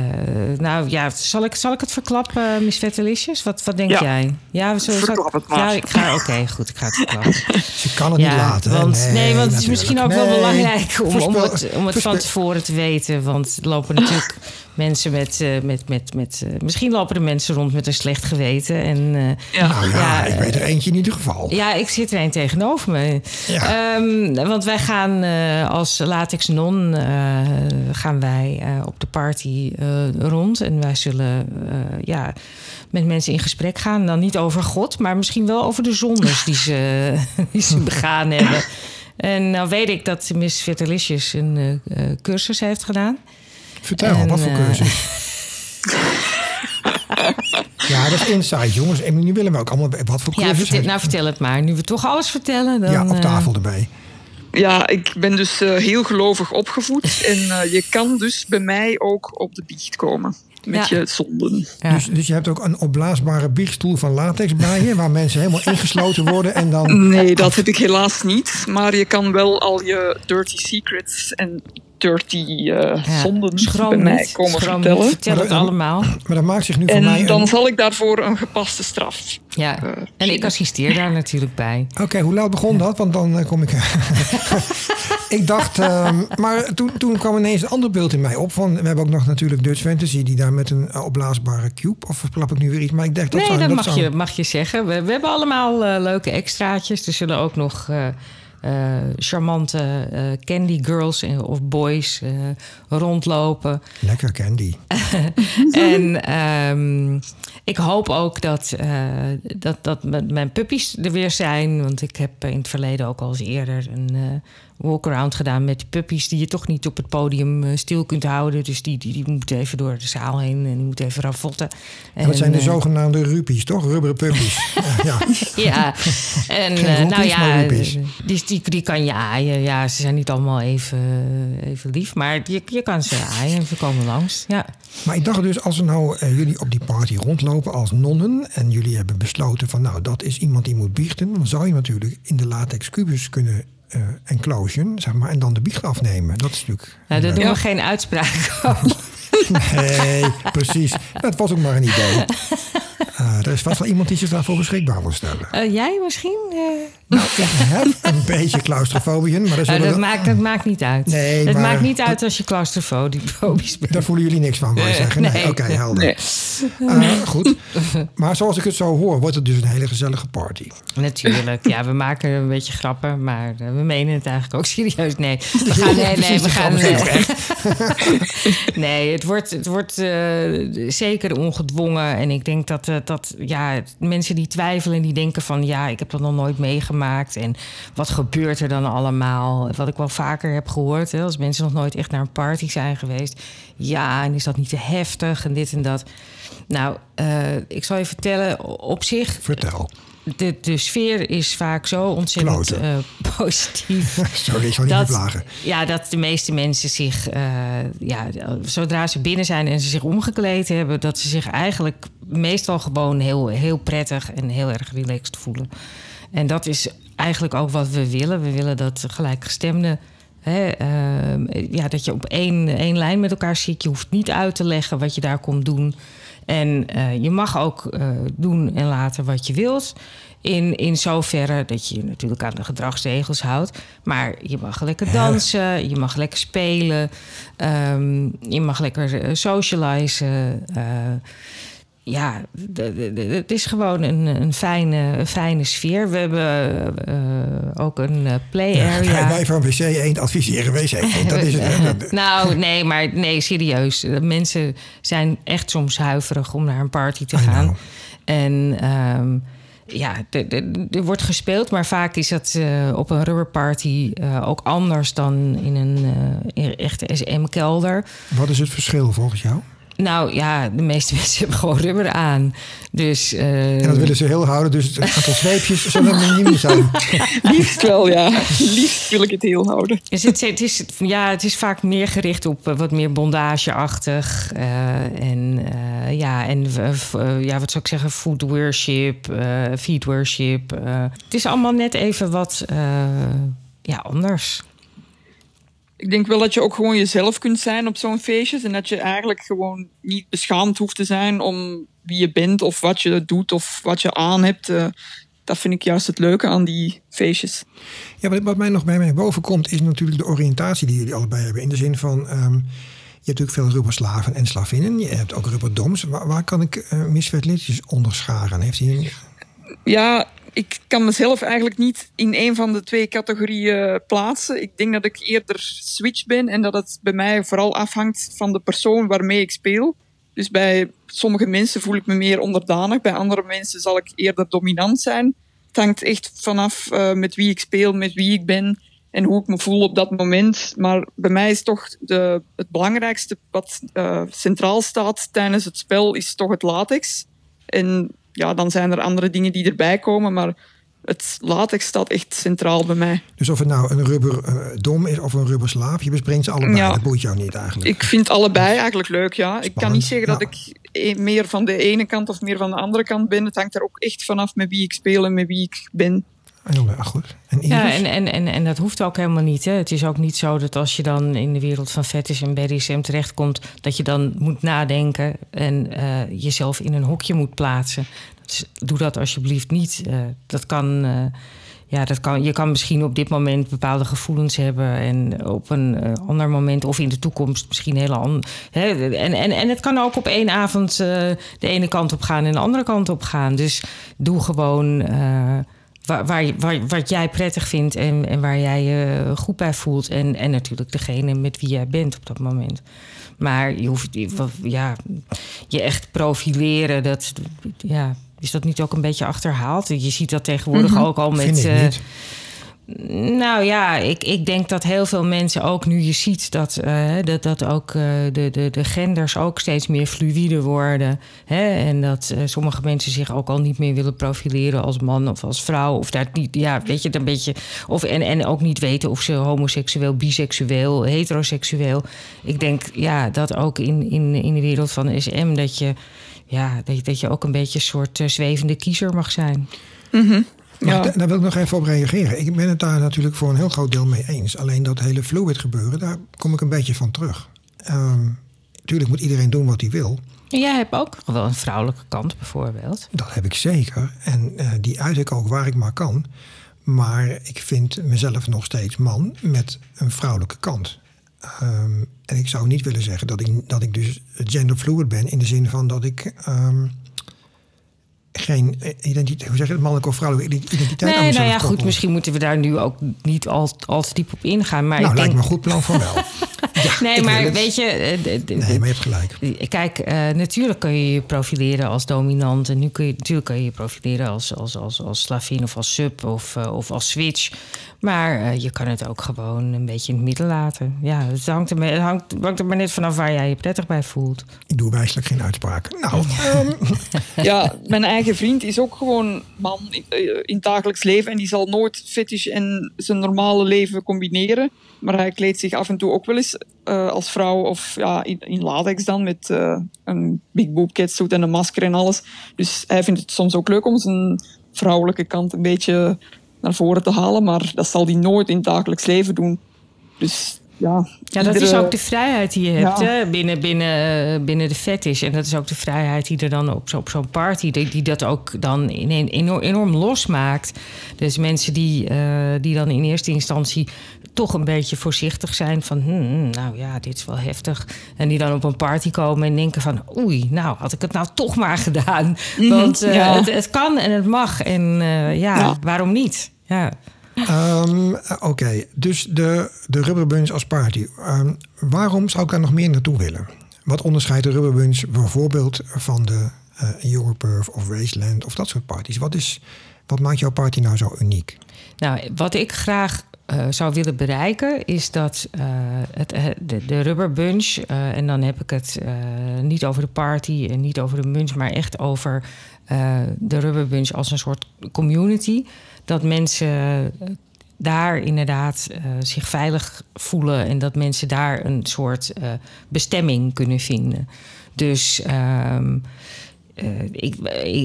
nou ja, zal ik, zal ik het verklappen, Miss Vettelicious? Wat, wat denk ja. jij? Ja, Verklap het maar. Ja, ik ga, oké, goed, ik ga het verklappen. Ze kan het ja, niet laten. Want, nee, nee, want het is misschien ook nee. wel belangrijk om, om het, om het van tevoren te weten. Want lopen natuurlijk mensen met, uh, met, met, met uh, misschien lopen er mensen rond met een slecht geweten. En, uh, ja. Nou ja, ik weet er eentje in ieder geval. Ja, ik zit er een tegenover me. Ja. Um, want wij gaan als latex non gaan wij op de party rond. En wij zullen ja, met mensen in gesprek gaan. Dan niet over God, maar misschien wel over de zondes die ze, die ze begaan hebben. En nou weet ik dat Miss Vitalicious een cursus heeft gedaan. Vertel, en, wat voor eh, cursus? ja, dat is insight, jongens. En nu willen we ook allemaal... Wat voor cursus? Ja, vertel, nou, vertel het maar. Nu we toch alles vertellen, dan... Ja, op tafel erbij. Ja, ik ben dus uh, heel gelovig opgevoed. en uh, je kan dus bij mij ook op de biecht komen. Met ja. je zonden. Ja. Dus, dus je hebt ook een opblaasbare biechtstoel van latex bij je... waar mensen helemaal ingesloten worden en dan... Nee, dat heb ik helaas niet. Maar je kan wel al je dirty secrets en dirty uh, ja, zonden bij mij komen schroom vertellen. Vertel het allemaal. Maar dat maakt zich nu en voor mij... dan zal ik daarvoor een gepaste straf Ja, uh, en ik assisteer daar natuurlijk bij. Oké, okay, hoe laat begon dat? Want dan uh, kom ik... ik dacht... Um, maar toen, toen kwam ineens een ander beeld in mij op. Van, we hebben ook nog natuurlijk Dutch Fantasy... die daar met een opblaasbare cube... of verklap ik nu weer iets? Maar ik dacht... Dat nee, zou, dat, mag, zou... je, mag je zeggen. We, we hebben allemaal leuke extraatjes. Er zullen ook nog... Uh, charmante uh, candy girls of boys rondlopen. Lekker candy. en um, ik hoop ook dat, dat, dat mijn puppies er weer zijn. Want ik heb in het verleden ook al eens eerder een walk-around gedaan met puppies die je toch niet op het podium uh, stil kunt houden. Dus die, die, die moeten even door de zaal heen en die moeten even ravotten. En, dat zijn de uh, zogenaamde rupies, toch? Rubberen puppies. ja. ja, en uh, nou ja, die, die, die kan je aaien. Ja, ze zijn niet allemaal even, even lief, maar je, je kan ze aaien en ze komen langs. Ja. Maar ik dacht dus, als we nou jullie op die party rondlopen als nonnen en jullie hebben besloten van nou, dat is iemand die moet biechten, dan zou je natuurlijk in de latex kubus kunnen uh, enclosion, zeg maar, en dan de biecht afnemen. Dat is natuurlijk. Nou, daar doen we geen uitspraak over. nee, precies. Dat was ook maar een idee. Uh, er is vast wel iemand die zich daarvoor beschikbaar wil stellen. Uh, jij misschien? Nou, ik heb een beetje claustrofobie, maar dat, Nou, dat, we- maakt, dat maakt niet uit. Nee, het maar- maakt niet uit als je claustrofobisch bent. daar voelen jullie niks van, wou je zeggen. Nee, Nee. oké, helder. Nee. Eh, goed. Maar zoals ik het zo hoor, wordt het dus een hele gezellige party. Natuurlijk, ja, we maken een beetje grappen, maar eh, we menen het eigenlijk ook serieus. Nee, we gaan, nee, nee, we gaan. Nee, het wordt, het wordt eh, zeker ongedwongen. En ik denk dat, dat ja, mensen die twijfelen en die denken van ja, ik heb dat nog nooit meegemaakt. En wat gebeurt er dan allemaal? Wat ik wel vaker heb gehoord, hè, als mensen nog nooit echt naar een party zijn geweest. Ja, en is dat niet te heftig en dit en dat. Nou, eh, ik zal je vertellen, op zich Vertel. de, de sfeer is vaak zo ontzettend eh, positief. Sorry, ik zal niet meer plagen. ja, dat de meeste mensen zich, eh, ja, zodra ze binnen zijn en ze zich omgekleed hebben, dat ze zich eigenlijk meestal gewoon heel, heel prettig en heel erg relaxed voelen. En dat is eigenlijk ook wat we willen. We willen dat gelijkgestemden. Hè, eh, ja, dat je op één, één lijn met elkaar zit. Je hoeft niet uit te leggen wat je daar komt doen. En eh, je mag ook eh, doen en laten wat je wilt. In, in zoverre dat je je natuurlijk aan de gedragsregels houdt. Maar je mag lekker dansen, je mag lekker spelen. ehm, je mag lekker eh, socializen. Ja, het is gewoon een, een, fijne, een fijne sfeer. We hebben eh, ook een eh, play area. Wij, wij van WC 1 adviseren WC 1. Dat is het. Nou, nee, maar nee, serieus. Mensen zijn echt soms huiverig om naar een party te gaan. En ehm, ja, er wordt gespeeld, maar vaak is dat eh, op een rubberparty ook anders dan in een echte SM-kelder. Wat is het verschil volgens jou? Nou ja, de meeste mensen hebben gewoon rubber aan. Dus eh, En dat willen ze heel houden, dus het aantal zweepjes zullen er miniem zijn. Liefst wel, ja. Liefst wil ik het heel houden. Dus het, het, is, ja, het is vaak meer gericht op eh, wat meer bondageachtig. eh en eh, ja, en ja, wat zou ik zeggen, food worship, eh feed worship. eh. het is allemaal net even wat eh, ja, anders. Ik denk wel dat je ook gewoon jezelf kunt zijn op zo'n feestjes. En dat je eigenlijk gewoon niet beschaamd hoeft te zijn om wie je bent of wat je doet of wat je aan hebt. Eh, dat vind ik juist het leuke aan die feestjes. Ja, wat, mij nog bij mij boven komt, is natuurlijk de oriëntatie die jullie allebei hebben. In de zin van, ehm, je hebt natuurlijk veel rubberslaven en slavinnen. Je hebt ook rubberdoms. Waar, waar kan ik uh, Miss Vetlitjes onderscharen? Heeft hij een... Ja, ik kan mezelf eigenlijk niet in een van de twee categorieën plaatsen. Ik denk dat ik eerder switch ben en dat het bij mij vooral afhangt van de persoon waarmee ik speel. Dus bij sommige mensen voel ik me meer onderdanig, bij andere mensen zal ik eerder dominant zijn. Het hangt echt vanaf uh, met wie ik speel, met wie ik ben en hoe ik me voel op dat moment. Maar bij mij is toch de, het belangrijkste wat uh, centraal staat tijdens het spel, is toch het latex. En ja, dan zijn er andere dingen die erbij komen, maar het latex staat echt centraal bij mij. Dus of het nou een rubber uh, dom is of een rubber slaaf, je bespringt ze allebei. Ja. Dat boeit jou niet eigenlijk. Ik vind allebei eigenlijk leuk, ja. Spannend. Ik kan niet zeggen ja. dat ik meer van de ene kant of meer van de andere kant ben. Het hangt er ook echt vanaf met wie ik speel en met wie ik ben. Heel erg goed. En ja, en, en, en, en dat hoeft ook helemaal niet. Hè. Het is ook niet zo dat als je dan in de wereld van fetish en BDSM terechtkomt... dat je dan moet nadenken en uh, jezelf in een hokje moet plaatsen. Dus doe dat alsjeblieft niet. Uh, dat kan... Uh, ja, dat kan, je kan misschien op dit moment bepaalde gevoelens hebben. En op een uh, ander moment of in de toekomst misschien hele andere. En, en, en het kan ook op één avond uh, de ene kant op gaan en de andere kant op gaan. Dus doe gewoon uh, waar, waar, waar, wat jij prettig vindt en, en waar jij je goed bij voelt. En, en natuurlijk degene met wie jij bent op dat moment. Maar je hoeft ja, je echt profileren. Dat, ja, is dat niet ook een beetje achterhaald? Je ziet dat tegenwoordig mm-hmm. ook al met. Vind ik niet. Uh, nou ja, ik, ik denk dat heel veel mensen ook nu je ziet dat, uh, dat, dat ook uh, de, de, de genders ook steeds meer fluïde worden. Hè? En dat sommige mensen zich ook al niet meer willen profileren als man of als vrouw. Of daar niet, ja, weet je, een beetje. Of, en, en ook niet weten of ze homoseksueel, biseksueel, heteroseksueel. Ik denk ja, dat ook in, in, in de wereld van SM dat je ja, dat je, dat je ook een beetje een soort zwevende kiezer mag zijn. Ja. Daar wil ik nog even op reageren. Ik ben het daar natuurlijk voor een heel groot deel mee eens. Alleen dat hele fluid gebeuren, daar kom ik een beetje van terug. Um, tuurlijk moet iedereen doen wat hij wil. En jij hebt ook wel een vrouwelijke kant bijvoorbeeld. Dat heb ik zeker. En uh, die uit ik ook waar ik maar kan. Maar ik vind mezelf nog steeds man met een vrouwelijke kant. Ehm, en ik zou niet willen zeggen dat ik, dat ik dus genderfluid ben in de zin van dat ik ehm, geen identiteit, hoe zeg je het, mannelijke of vrouwelijke identiteit nee, nou ja, goed, misschien moeten we daar nu ook niet al, al te diep op ingaan. Maar nou, ik lijkt denk... me een goed plan van wel. ja, nee, maar weet je... Uh, nee, maar je hebt gelijk. Kijk, uh, natuurlijk kun je je profileren als dominant. En nu kun je, natuurlijk kun je je profileren als, als, als, als slavin of als sub of, uh, of als switch. Maar uh, je kan het ook gewoon een beetje in het midden laten. Ja, het hangt er, het hangt, hangt er maar net vanaf waar jij je prettig bij voelt. Ik doe wijselijk geen uitspraak. Nou, um. ja, mijn eigen vriend is ook gewoon man in, in het dagelijks leven. En die zal nooit fetish en zijn normale leven combineren. Maar hij kleedt zich af en toe ook wel eens uh, als vrouw of ja, in, in latex dan. Met uh, een big boob catsuit en een masker en alles. Dus hij vindt het soms ook leuk om zijn vrouwelijke kant een beetje naar voren te halen. Maar dat zal hij nooit in het dagelijks leven doen. Dus ja, ja, dat is ook de vrijheid die je hebt ja. hè, binnen, binnen, binnen de fetish. En dat is ook de vrijheid die er dan op, op zo'n party... Die, die dat ook dan enorm, enorm losmaakt. Dus mensen die, uh, die dan in eerste instantie toch een beetje voorzichtig zijn... van, hmm, nou ja, dit is wel heftig. En die dan op een party komen en denken van... oei, nou, had ik het nou toch maar gedaan. -hmm, Want uh, ja. het, het, kan en het mag. En uh, ja, ja, waarom niet? Ja. Um, Oké, okay. dus de, de rubberbunch als party. Um, waarom zou ik daar nog meer naartoe willen? Wat onderscheidt de rubberbunch bijvoorbeeld van de uh, Europerf of Raceland of dat soort parties? Wat, is, wat maakt jouw party nou zo uniek? Nou, wat ik graag uh, zou willen bereiken is dat uh, het, de, de rubberbunch, uh, en dan heb ik het niet over de party en niet over de munch, maar echt over de rubberbunch als een soort community dat mensen daar inderdaad zich veilig voelen en dat mensen daar een soort bestemming kunnen vinden. Dus um, uh, ik,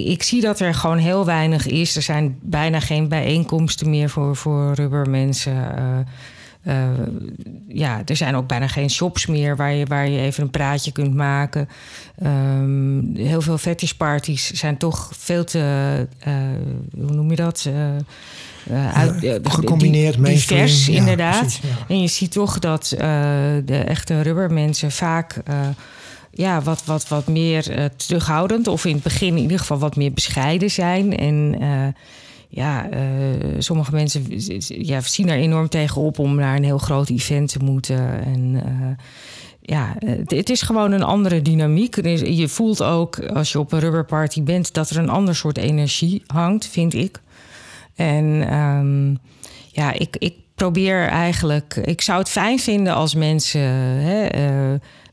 ik, zie dat er gewoon heel weinig is. Er zijn bijna geen bijeenkomsten meer voor, voor rubbermensen. Uh, ja, er zijn ook bijna geen shops meer waar je, waar je even een praatje kunt maken. Um, heel veel fetishparties zijn toch veel te, hoe noem je dat? Uh, uit, gecombineerd, divers, ja, inderdaad. Precies, ja. En je ziet toch dat de echte rubbermensen vaak ja, wat, wat, wat meer terughoudend, of in het begin in ieder geval wat meer bescheiden zijn. En ja, uh, sommige mensen ja, zien er enorm tegenop om naar een heel groot event te moeten. En ja, het, is gewoon een andere dynamiek. Je voelt ook als je op een rubberparty bent dat er een ander soort energie hangt, vind ik. En um, ja, ik, ik probeer eigenlijk. Ik zou het fijn vinden als mensen. Hè,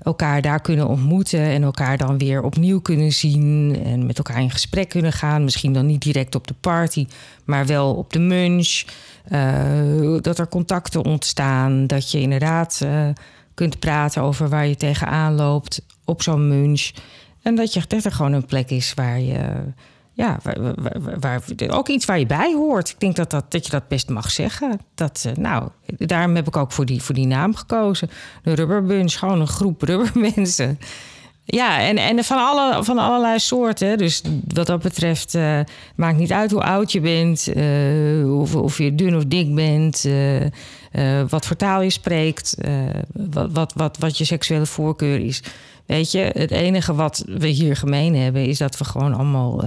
elkaar daar kunnen ontmoeten en elkaar dan weer opnieuw kunnen zien en met elkaar in gesprek kunnen gaan. Misschien dan niet direct op de party, maar wel op de munch. Uh, dat er contacten ontstaan, dat je inderdaad uh, kunt praten over waar je tegenaan loopt op zo'n munch. En dat, je, dat er gewoon een plek is waar je. Ja, waar, ook iets waar je bij hoort. Ik denk dat, dat, dat je dat best mag zeggen. Dat, uh, nou, daarom heb ik ook voor die, voor die naam gekozen. De Rubberbunch, gewoon een groep rubbermensen. Ja, en, en van, alle, van allerlei soorten. Dus wat dat betreft, uh, maakt niet uit hoe oud je bent, uh, of, of je dun of dik bent, wat voor taal je spreekt, wat, wat, wat, wat je seksuele voorkeur is. Weet je, het enige wat we hier gemeen hebben is dat we gewoon allemaal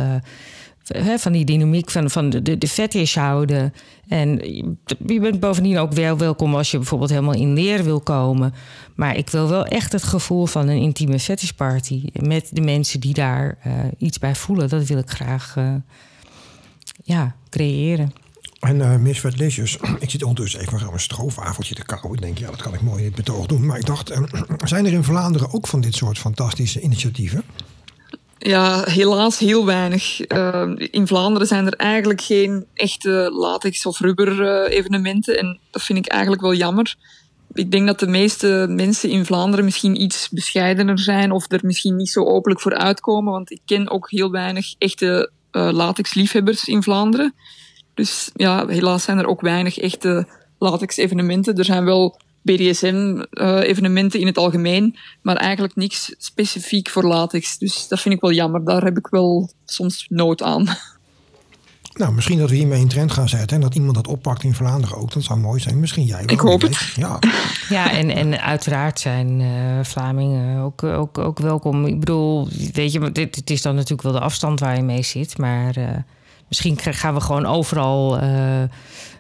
van die dynamiek van, van de, de, fetish houden. En je bent bovendien ook wel welkom als je bijvoorbeeld helemaal in leer wil komen. Maar ik wil wel echt het gevoel van een intieme fetishparty met de mensen die daar uh, iets bij voelen. Dat wil ik graag uh, ja, creëren. En uh, Miss Vetlicious, ik zit ondertussen even aan mijn stroofwafeltje te kauwen. Ik denk, ja, dat kan ik mooi in het betoog doen. Maar ik dacht, zijn er in Vlaanderen ook van dit soort fantastische initiatieven? Ja, helaas heel weinig. Uh, in Vlaanderen zijn er eigenlijk geen echte latex- of rubber-evenementen. en dat vind ik eigenlijk wel jammer. Ik denk dat de meeste mensen in Vlaanderen misschien iets bescheidener zijn of er misschien niet zo openlijk voor uitkomen. Want ik ken ook heel weinig echte uh, latex-liefhebbers in Vlaanderen. Dus ja, helaas zijn er ook weinig echte latex-evenementen. Er zijn wel BDSM-evenementen uh, in het algemeen, maar eigenlijk niks specifiek voor latex. Dus dat vind ik wel jammer. Daar heb ik wel soms nood aan. Nou, misschien dat we hiermee een trend gaan zetten en dat iemand dat oppakt in Vlaanderen ook. Dat zou mooi zijn. Misschien jij. wel, Ik hoop het. Ja. Ja, en, en uiteraard zijn eh, Vlamingen ook, ook, ook welkom. Ik bedoel, weet je, dit, het is dan natuurlijk wel de afstand waar je mee zit. Maar eh, misschien gaan we gewoon overal eh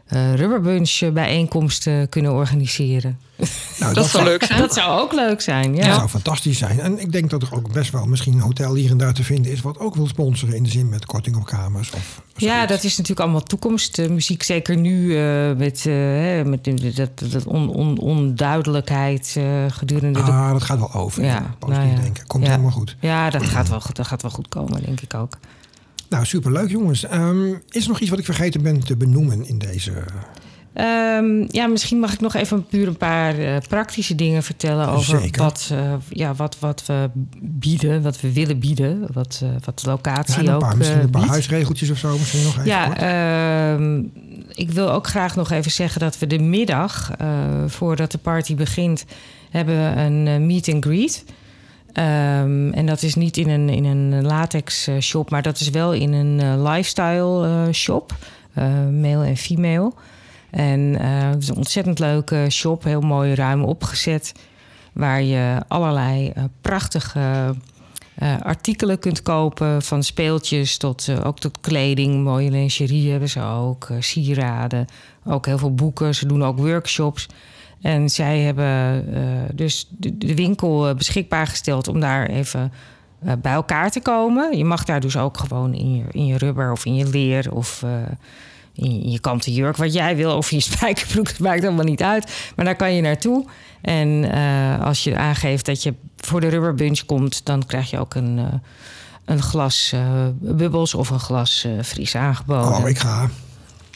eh, rubberbunch bijeenkomsten kunnen organiseren. Nou, Dat zou leuk zijn. Dat zou ook leuk zijn, ja. Dat zou fantastisch zijn. En ik denk dat er ook best wel misschien een hotel hier en daar te vinden is... wat ook wil sponsoren in de zin met korting op kamers. Of Ja, dat is natuurlijk allemaal toekomstmuziek. Zeker nu eh, met, eh, hè, met de- dat, dat on, on- onduidelijkheid eh, gedurende de Ah, dat gaat wel over. Ja, nou ja. denken. Komt Ja. helemaal goed. Ja, dat gaat, wel, goed- dat gaat wel goed komen, denk ik ook. Nou, superleuk jongens. Ehm, is er nog iets wat ik vergeten ben te benoemen in deze... Ehm, ja, misschien mag ik nog even puur een paar eh, praktische dingen vertellen over Zeker. wat, eh, ja, wat, wat we bieden, wat we willen bieden, wat, eh, wat de locatie een ook paar, misschien een paar huisregeltjes of zo. Misschien nog even Ja, ehm, ik wil ook graag nog even zeggen dat we de middag, voordat de party begint, hebben we een meet and greet. Ehm, en dat is niet in een, in een latex eh, shop, maar dat is wel in een eh, lifestyle eh, shop, male en female. En het is een ontzettend leuke shop, heel mooi ruim opgezet, waar je allerlei prachtige artikelen kunt kopen. Van speeltjes tot ook tot kleding. Mooie lingerie hebben ze ook. sieraden. Ook heel veel boeken. Ze doen ook workshops. En zij hebben eh, dus de, de winkel eh, beschikbaar gesteld om daar even eh, bij elkaar te komen. Je mag daar dus ook gewoon in je, in je rubber of in je leer of in, in je kanten jurk, wat jij wil, of in je spijkerbroek, dat maakt helemaal niet uit. Maar daar kan je naartoe. En als je aangeeft dat je voor de rubberbunch komt, dan krijg je ook een, een glas bubbels of een glas fris aangeboden. oh, ik ga.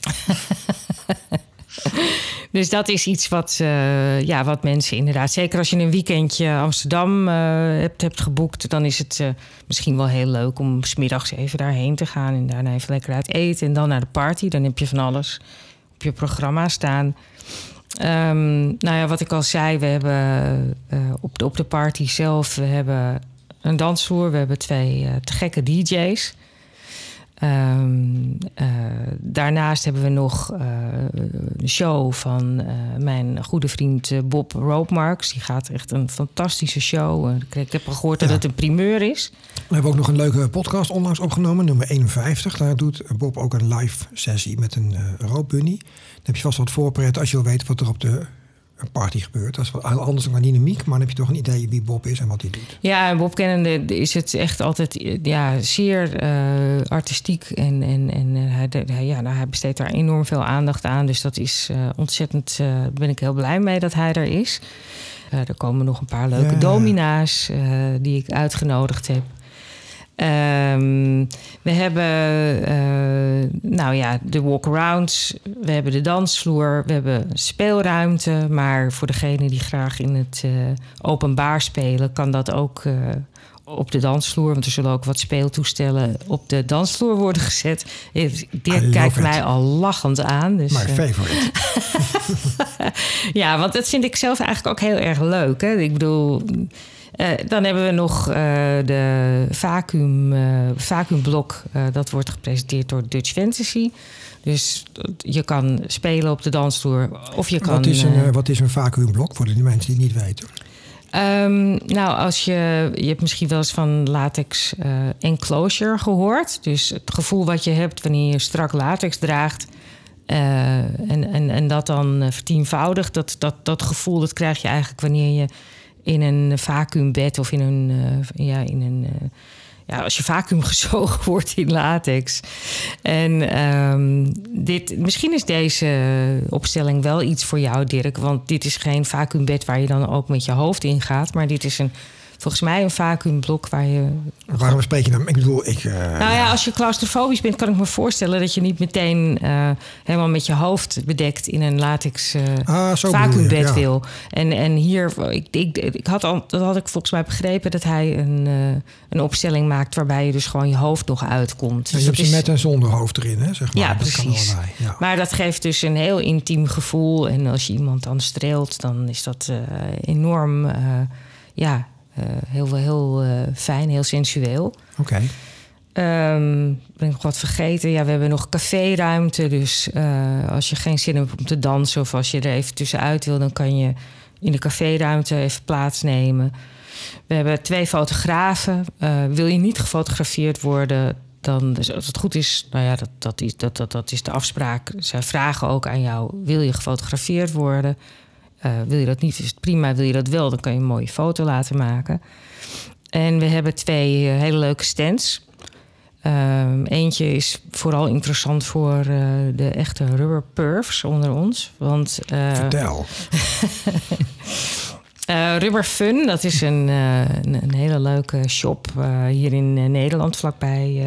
Dus dat is iets wat, eh, ja, wat mensen inderdaad... Zeker als je een weekendje Amsterdam eh, hebt, hebt geboekt... dan is het eh, misschien wel heel leuk om smiddags even daarheen te gaan... en daarna even lekker uit eten en dan naar de party. Dan heb je van alles op je programma staan. Ehm, nou ja, wat ik al zei, we hebben op, de, op de party zelf... we hebben een dansvloer, we hebben twee te gekke DJ's... Ehm, eh, daarnaast hebben we nog eh, een show van eh, mijn goede vriend eh, Bob Roopmarks. Die gaat echt een fantastische show. Eh, ik heb al gehoord dat het een primeur is. We hebben ook nog een leuke podcast onlangs opgenomen, nummer 51. Daar doet Bob ook een live sessie met een roodbunny. Dan heb je vast wat voorpret als je wil weten wat er op de party gebeurt. Dat is wat heel anders dan dynamiek, maar dan heb je toch een idee wie Bob is en wat hij doet. Ja, Bob kennende is het echt altijd ja, zeer uh, artistiek. En, en, en uh, hij, hij, ja, nou, hij besteedt daar enorm veel aandacht aan. Dus dat is uh, ontzettend, daar ben ik heel blij mee dat hij er is. Er komen nog een paar leuke ja. domina's die ik uitgenodigd heb. Um, we hebben uh, nou ja, de walkarounds, we hebben de dansvloer, we hebben speelruimte. Maar voor degene die graag in het uh, openbaar spelen, kan dat ook uh, op de dansvloer. Want er zullen ook wat speeltoestellen op de dansvloer worden gezet. Dirk kijkt it. mij al lachend aan. Dus, My favorite. ja, want dat vind ik zelf eigenlijk ook heel erg leuk. Hè? Ik bedoel. Uh, dan hebben we nog uh, de vacuüm, uh, vacuümblok. dat wordt gepresenteerd door Dutch Fantasy. Dus je kan spelen op de dansvloer. Of je kan, wat, is een, wat is een vacuümblok voor de mensen die het niet weten? Um, nou, als je, je hebt misschien wel eens van latex enclosure gehoord. Dus het gevoel wat je hebt wanneer je strak latex draagt. en, en, en dat dan vertienvoudigt. Dat, dat, dat gevoel dat krijg je eigenlijk wanneer je in een vacuümbed of in een, uh, ja, in een uh, ja, als je vacuüm gezogen wordt in latex. En um, dit, misschien is deze opstelling wel iets voor jou, Dirk. Want dit is geen vacuümbed waar je dan ook met je hoofd in gaat. Maar dit is een, volgens mij een vacuümblok waar je. Waarom spreek je dan? Ik bedoel, ik. Uh, nou ja, als je claustrofobisch bent, kan ik me voorstellen dat je niet meteen uh, helemaal met je hoofd bedekt in een latex uh, ah, vacuümbed ja. wil. En, en hier, ik, ik, ik had al, dat had ik volgens mij begrepen dat hij een, een opstelling maakt waarbij je dus gewoon je hoofd nog uitkomt. Ja, je dus hebt ze met en zonder hoofd erin, hè? Zeg maar. Ja, dat precies. Ja. Maar dat geeft dus een heel intiem gevoel. En als je iemand dan streelt, dan is dat enorm, ja. Uh, heel, heel uh, fijn, heel sensueel. Oké. Okay. Ehm, ben ik nog wat vergeten? Ja, we hebben nog caféruimte. Dus eh, als je geen zin hebt om te dansen of als je er even tussenuit wil, dan kan je in de caféruimte even plaatsnemen. We hebben twee fotografen. Uh, wil je niet gefotografeerd worden, dan, dus als het goed is, nou ja, dat, dat, is, dat, dat, dat is de afspraak. Zij vragen ook aan jou: wil je gefotografeerd worden? Uh, wil je dat niet, is het prima. Wil je dat wel, dan kan je een mooie foto laten maken. En we hebben twee hele leuke stands. Um, eentje is vooral interessant voor uh, de echte rubber perfs onder ons. Want, uh, Vertel. uh, Rubber Fun, dat is een, een, een, hele leuke shop hier in Nederland, vlakbij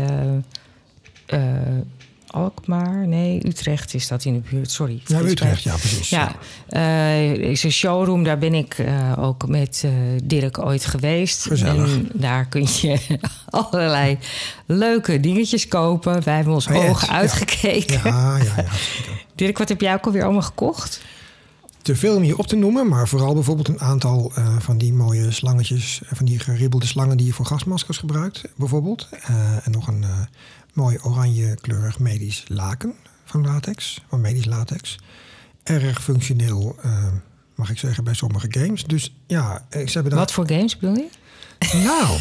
Alkmaar. Nee, Utrecht is dat in de buurt. Sorry. Ja, Utrecht, ja, precies. Ja, uh, is een showroom. Daar ben ik uh, ook met uh, Dirk ooit geweest. Gezellig. En daar kun je allerlei leuke dingetjes kopen. Wij hebben ons Oh, ogen uitgekeken. Ja, ja, ja. Dirk, wat heb jij ook alweer allemaal gekocht? Te veel om hier op te noemen, maar vooral bijvoorbeeld een aantal van die mooie slangetjes, van die geribbelde slangen die je voor gasmaskers gebruikt, bijvoorbeeld. En nog een mooi oranje kleurig medisch laken van latex, van medisch latex. Erg functioneel, uh, mag ik zeggen, bij sommige games. Dus ja, ze hebben daar... Wat voor games bedoel je? Nou,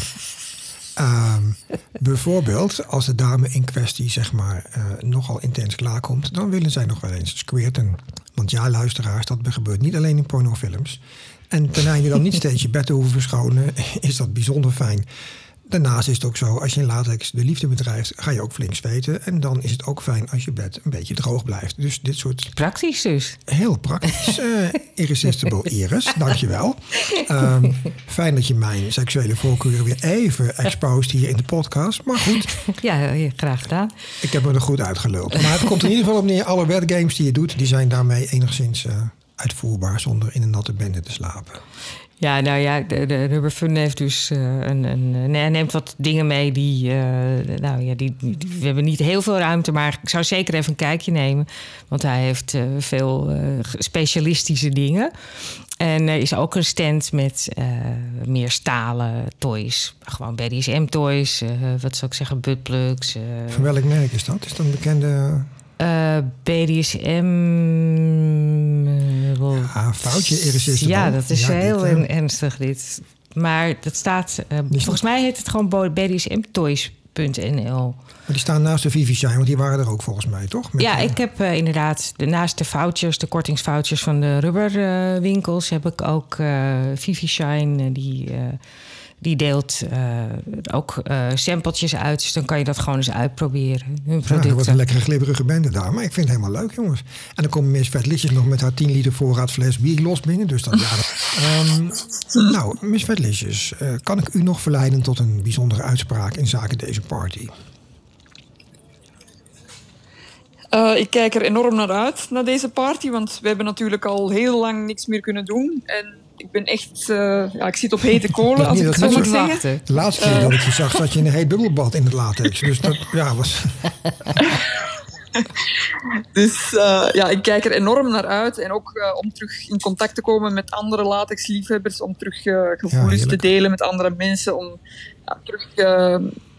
um, bijvoorbeeld als de dame in kwestie zeg maar uh, nogal intens klaarkomt, dan willen zij nog wel eens squirten. Want ja, luisteraars, dat gebeurt niet alleen in pornofilms. En ten einde dan niet steeds je bed te hoeven verschonen, is dat bijzonder fijn. Daarnaast is het ook zo, als je in latex de liefde bedrijft, ga je ook flink zweten. En dan is het ook fijn als je bed een beetje droog blijft. Dus dit soort... Praktisch dus. Heel praktisch. uh, irresistible Iris, dankjewel. Um, fijn dat je mijn seksuele voorkeuren weer even exposed hier in de podcast. Maar goed. Ja, graag gedaan. Ik heb me er goed uitgeluld. Maar het komt in ieder geval op neer, alle webgames die je doet, die zijn daarmee enigszins uh, uitvoerbaar zonder in een natte bende te slapen. Ja, nou ja, de, de Rubber Fun heeft dus uh, een, een, nee, neemt wat dingen mee die, uh, nou ja, die, we hebben niet heel veel ruimte, maar ik zou zeker even een kijkje nemen, want hij heeft uh, veel specialistische dingen. En er is ook een stand met meer stalen toys, gewoon BDSM-toys, wat zou ik zeggen, buttplugs. Van welk merk is dat? Is dat een bekende? Uh, BDSM. Uh, ja, foutje irresistible. Ja, dat is ja, heel dit, uh, ernstig dit. Maar dat staat. Uh, volgens mij heet het gewoon BDSMtoys.nl. Maar die staan naast de Vivishine, want die waren er ook volgens mij, toch? Met ja, ik heb uh, inderdaad de, naast de vouchers, de kortingsvouchers van de rubberwinkels, heb ik ook uh, Vivishine die die deelt uh, ook uh, sampletjes uit. Dus dan kan je dat gewoon eens uitproberen. Hun producten. Ja, dat wordt een lekkere glibberige bende daar. Maar ik vind het helemaal leuk, jongens. En dan komt Miss Vetlisjes nog met haar 10 liter voorraad fles bier los binnen. Dus dat, ja, dat, um, nou, Miss Vetlisjes, uh, kan ik u nog verleiden tot een bijzondere uitspraak in zaken deze party? Uh, ik kijk er enorm naar uit, naar deze party. Want we hebben natuurlijk al heel lang niks meer kunnen doen. En ik ben echt... Uh, ja, ik zit op hete kolen, als ik het zo zeggen. De laatste keer uh, dat ik je zag, zat je in een heet bubbelbad in het latex. Dus dat ja, was... dus uh, ja, ik kijk er enorm naar uit. En ook uh, om terug in contact te komen met andere latexliefhebbers. Om terug uh, gevoelens ja, te delen met andere mensen. Om ja, terug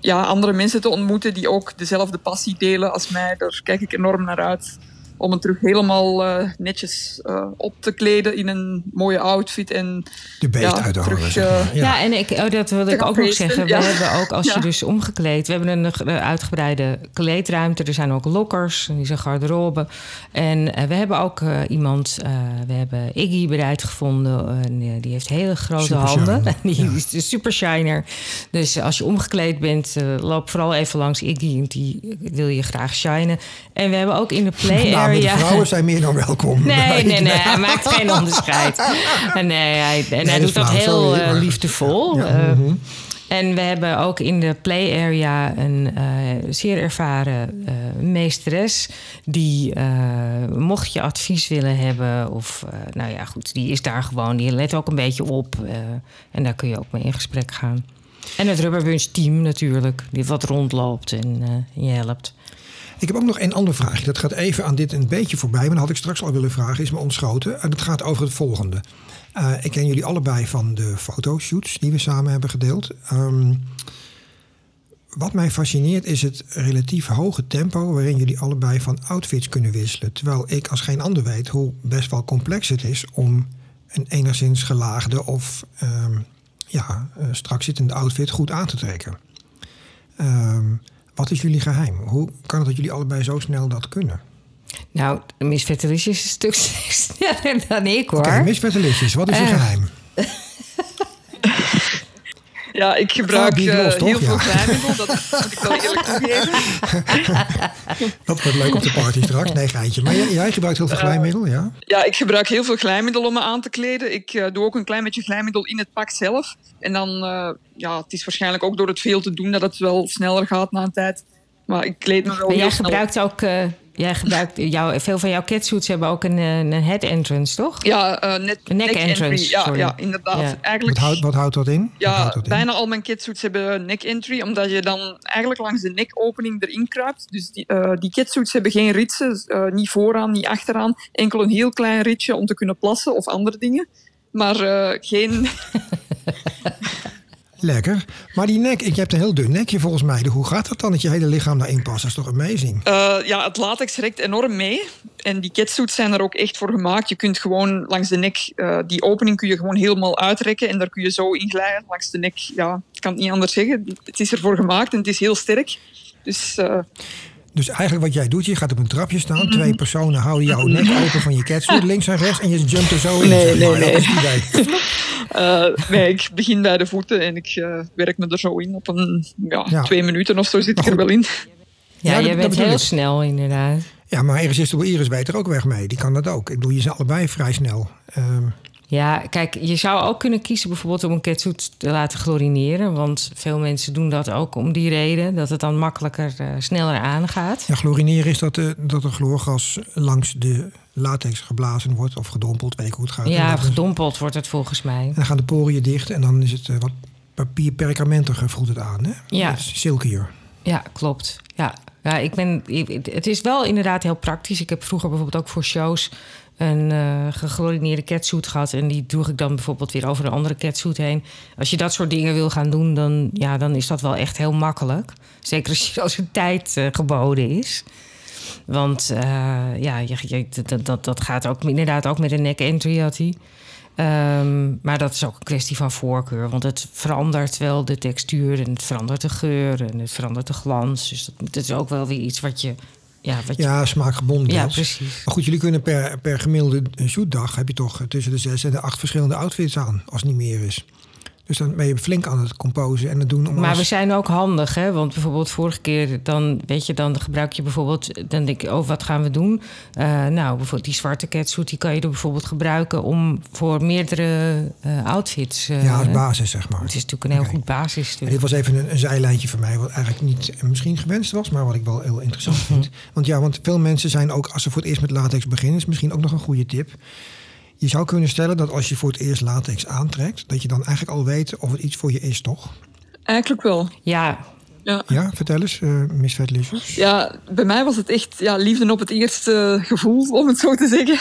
ja, andere mensen te ontmoeten die ook dezelfde passie delen als mij. Daar kijk ik enorm naar uit. Om het terug helemaal uh, netjes uh, op te kleden in een mooie outfit. En, de beest ja, uit de terug, zeg maar. ja. ja, en ik, oh, dat wilde ik ook nog zeggen. Ja. We hebben ook, als je dus omgekleed... We hebben een uitgebreide kleedruimte. Er zijn ook lokkers. Die zijn garderobe. En uh, we hebben ook iemand... we hebben Iggy bereid gevonden. En, die heeft hele grote super handen. Die is de super shiner. Dus als je omgekleed bent... loop vooral even langs Iggy. Die wil je graag shinen. En we hebben ook in de play De vrouwen zijn meer dan welkom. Nee, nee, nee. Hij maakt geen onderscheid. Nee, hij, en hij doet dat flauw, heel sorry, maar- liefdevol. Uh, mhm. En we hebben ook in de play area een uh, zeer ervaren uh, meesteres. Die, uh, mocht je advies willen hebben, of nou ja, goed, die is daar gewoon. Die let ook een beetje op. en daar kun je ook mee in gesprek gaan. En het Rubberbunch team natuurlijk, die wat rondloopt en je helpt. Ik heb ook nog een ander vraagje. Dat gaat even aan dit een beetje voorbij. Maar dat had ik straks al willen vragen. Is me ontschoten. En dat gaat over het volgende. Uh, ik ken jullie allebei van de fotoshoots die we samen hebben gedeeld. Um, wat mij fascineert is het relatief hoge tempo waarin jullie allebei van outfits kunnen wisselen. Terwijl ik als geen ander weet hoe best wel complex het is om een enigszins gelaagde of ehm, ja, strak zittende outfit goed aan te trekken. Ehm, wat is jullie geheim? Hoe kan het dat jullie allebei zo snel dat kunnen? Nou, Miss is een stuk sneller dan ik hoor. Oké, okay, Miss wat is je uh, geheim? Ja, ik gebruik uh, heel veel glijmiddel. Dat moet ik wel eerlijk toegeven. dat wordt leuk op de party straks. Nee, geintje. Maar jij, jij gebruikt heel veel glijmiddel, ja? Ja, ik gebruik heel veel glijmiddel om me aan te kleden. Ik uh, doe ook een klein beetje glijmiddel in het pak zelf. En dan, uh, ja, het is waarschijnlijk ook door het veel te doen dat het wel sneller gaat na een tijd. Maar ik kleed me wel maar jij gebruikt ook Jij gebruikt, jou, veel van jouw catsuits hebben ook een, een head entrance, toch? Ja, uh, net, neck, neck entrance. Entry. Ja, ja, inderdaad. Ja. Eigenlijk, wat, houdt, wat houdt dat in? Ja, houdt dat bijna in? al mijn catsuits hebben neck entry, omdat je dan eigenlijk langs de nekopening erin kruipt. Dus die, uh, die catsuits hebben geen ritsen, uh, niet vooraan, niet achteraan. Enkel een heel klein ritje om te kunnen plassen of andere dingen. Maar geen... Lekker. Maar die nek, je hebt een heel dun nekje volgens mij. Hoe gaat dat dan dat je hele lichaam daarin past? Dat is toch amazing? Uh, ja, het latex rekt enorm mee. En die catsuits zijn er ook echt voor gemaakt. Je kunt gewoon langs de nek, uh, die opening kun je gewoon helemaal uitrekken. En daar kun je zo in glijden langs de nek. Ja, ik kan het niet anders zeggen. Het is ervoor gemaakt en het is heel sterk. Dus... Uh, dus eigenlijk wat jij doet, je gaat op een trapje staan. Mm -hmm. Twee personen houden jouw nek open van je catsuit links en rechts. En je jumpt er zo in. Nee, nee, nee. Dat is die uh, nee, ik begin bij de voeten en ik uh, werk me er zo in. Op een ja, ja. twee minuten of zo zit ik er wel in. Ja, ja je bent heel ik. snel inderdaad. Ja, maar Irresistible Iris weet er ook weg mee. Die kan dat ook. Ik bedoel, je zijn allebei vrij snel. Uh, ja, kijk, je zou ook kunnen kiezen bijvoorbeeld om een catsuit te laten chlorineren. Want veel mensen doen dat ook om die reden. Dat het dan makkelijker, uh, sneller aangaat. Ja, chlorineren is dat, uh, dat er chloorgas langs de latex geblazen wordt of gedompeld. Weet ik hoe het gaat. Ja, gedompeld wordt het volgens mij. En dan gaan de poriën dicht en dan is het uh, wat papier perkamentiger voelt het aan. Hè? Ja. Silkier. Ja, klopt. Ja. Ja, ik ben, het is wel inderdaad heel praktisch. Ik heb vroeger bijvoorbeeld ook voor shows een uh, gechlorineerde catsuit gehad. En die droeg ik dan bijvoorbeeld weer over een andere catsuit heen. Als je dat soort dingen wil gaan doen, dan, ja, dan is dat wel echt heel makkelijk. Zeker als, je, als er tijd uh, geboden is. Want uh, ja, je, je, dat, dat, dat gaat ook inderdaad ook met een neck entry had hij. Um, maar dat is ook een kwestie van voorkeur. Want het verandert wel de textuur en het verandert de geur en het verandert de glans. Dus dat, dat is ook wel weer iets wat je ja, wat je... ja, smaakgebonden. Ja, is. precies. Maar goed, jullie kunnen per, per gemiddelde shootdag heb je toch tussen de zes en de acht verschillende outfits aan, als het niet meer is. Dus dan ben je flink aan het composen en het doen. Om maar alles... we zijn ook handig, hè? Want bijvoorbeeld vorige keer, dan weet je, dan gebruik je bijvoorbeeld, dan denk je, oh, wat gaan we doen? Uh, nou, bijvoorbeeld die zwarte catsuit, die kan je er bijvoorbeeld gebruiken om voor meerdere uh, outfits. Uh, ja, als basis, zeg maar. Het is natuurlijk een heel okay. goed basis. Dit was even een, een, zijlijntje voor mij, wat eigenlijk niet misschien gewenst was, maar wat ik wel heel interessant mm -hmm. vind. Want ja, want veel mensen zijn ook, als ze voor het eerst met latex beginnen, is misschien ook nog een goede tip. Je zou kunnen stellen dat als je voor het eerst latex aantrekt, dat je dan eigenlijk al weet of het iets voor je is, toch? Eigenlijk wel. Ja. Ja, ja vertel eens, uh, Miss. Ja, bij mij was het echt ja, liefde op het eerste gevoel, om het zo te zeggen.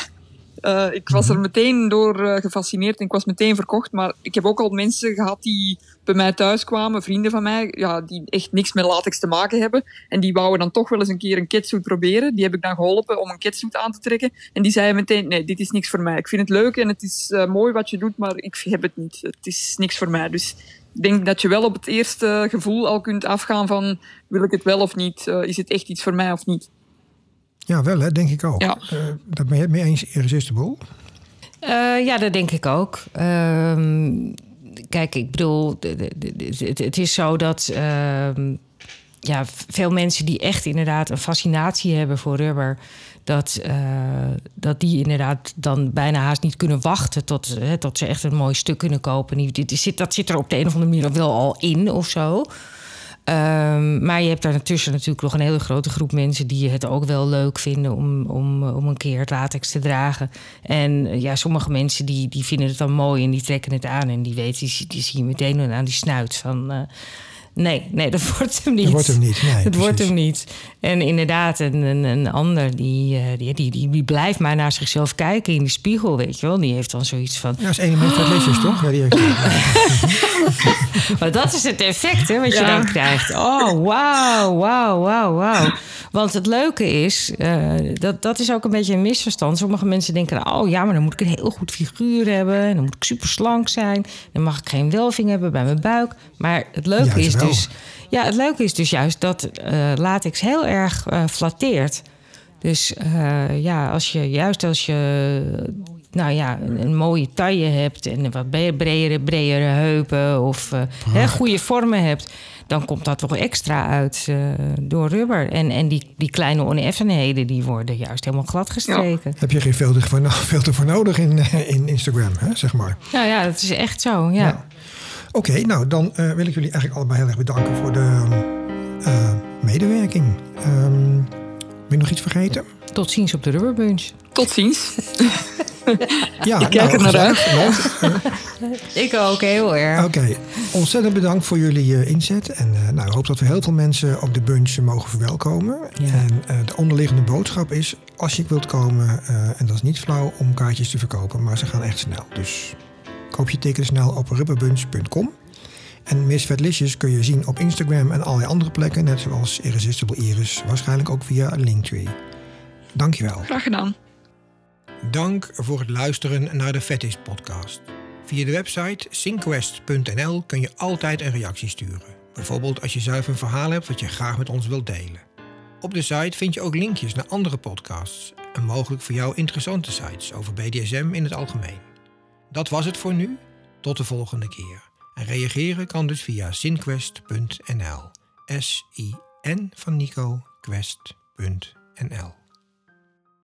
Uh, ik was er meteen door uh, gefascineerd en ik was meteen verkocht. Maar ik heb ook al mensen gehad die bij mij thuis kwamen, vrienden van mij, ja, die echt niks met latex te maken hebben. En die wouden dan toch wel eens een keer een catsuit proberen. Die heb ik dan geholpen om een catsuit aan te trekken. En die zeiden meteen, nee, dit is niks voor mij. Ik vind het leuk en het is uh, mooi wat je doet, maar ik heb het niet. Het is niks voor mij. Dus ik denk dat je wel op het eerste gevoel al kunt afgaan van, wil ik het wel of niet? is het echt iets voor mij of niet? Ja, wel hè, denk ik ook. Ja. Uh, dat ben je het mee eens, Irresistible? Uh, ja, dat denk ik ook. Uh, kijk, ik bedoel, het, is zo dat ehm, ja, veel mensen die echt inderdaad een fascinatie hebben voor rubber, dat, uh, dat die inderdaad dan bijna haast niet kunnen wachten tot, hè, tot ze echt een mooi stuk kunnen kopen. Die zit, dat zit er op de een of andere manier wel al in of zo. Um, maar je hebt daar tussen natuurlijk nog een hele grote groep mensen die het ook wel leuk vinden om, om, om een keer latex te dragen. En ja, sommige mensen die, die vinden het dan mooi en die trekken het aan en die weten, die, die zie je meteen aan die snuit van. Uh, Nee, nee, dat wordt hem niet. Dat wordt hem niet. Nee, dat precies. wordt hem niet. En inderdaad, een, een, een ander die, die, die, die, die blijft maar naar zichzelf kijken in de spiegel, weet je wel. Die heeft dan zoiets van. Ja, dat is een van het toch? Ja, die heeft maar dat is het effect hè, wat je dan krijgt. Oh, wauw, wauw, wauw, wauw. Want het leuke is, uh, dat, dat is ook een beetje een misverstand. Sommige mensen denken, oh ja, maar dan moet ik een heel goed figuur hebben. En dan moet ik super slank zijn. Dan mag ik geen welving hebben bij mijn buik. Maar het leuke is dus... Ja, het leuke is dus juist dat uh, latex heel erg uh, flatteert. Dus uh, ja, als je juist als je nou ja, een, mooie taille hebt en wat bredere, bredere heupen of uh, goede vormen hebt, dan komt dat toch extra uit uh, door rubber. En, en die, die kleine oneffenheden, die worden juist helemaal glad gestreken. Heb je geen filter voor, filter voor nodig in, in Instagram, hè, zeg maar? Nou ja, dat is echt zo, ja. ja. Oké, okay, nou dan uh, wil ik jullie eigenlijk allebei heel erg bedanken voor de medewerking. Um, ben je nog iets vergeten? Tot ziens op de Rubberbunch. Tot ziens. ja, ik kijk nou, er naar uit. ik ook, heel erg. Oké, ontzettend bedankt voor jullie uh, inzet. En uh, nou, ik hoop dat we heel veel mensen op de bunch mogen verwelkomen. Ja. En uh, de onderliggende boodschap is, als je wilt komen, en dat is niet flauw om kaartjes te verkopen, maar ze gaan echt snel. Dus koop je ticket snel op rubberbunch.com. En Miss Fatlicious kun je zien op Instagram en allerlei andere plekken, net zoals Irresistible Iris, waarschijnlijk ook via Linktree. Dankjewel. Graag gedaan. Dank voor het luisteren naar de Fetish podcast. Via de website synquest.nl kun je altijd een reactie sturen. Bijvoorbeeld als je zelf een verhaal hebt wat je graag met ons wilt delen. Op de site vind je ook linkjes naar andere podcasts en mogelijk voor jou interessante sites over BDSM in het algemeen. Dat was het voor nu. Tot de volgende keer. En reageren kan dus via synquest.nl. S-I-N van Nico, quest.nl.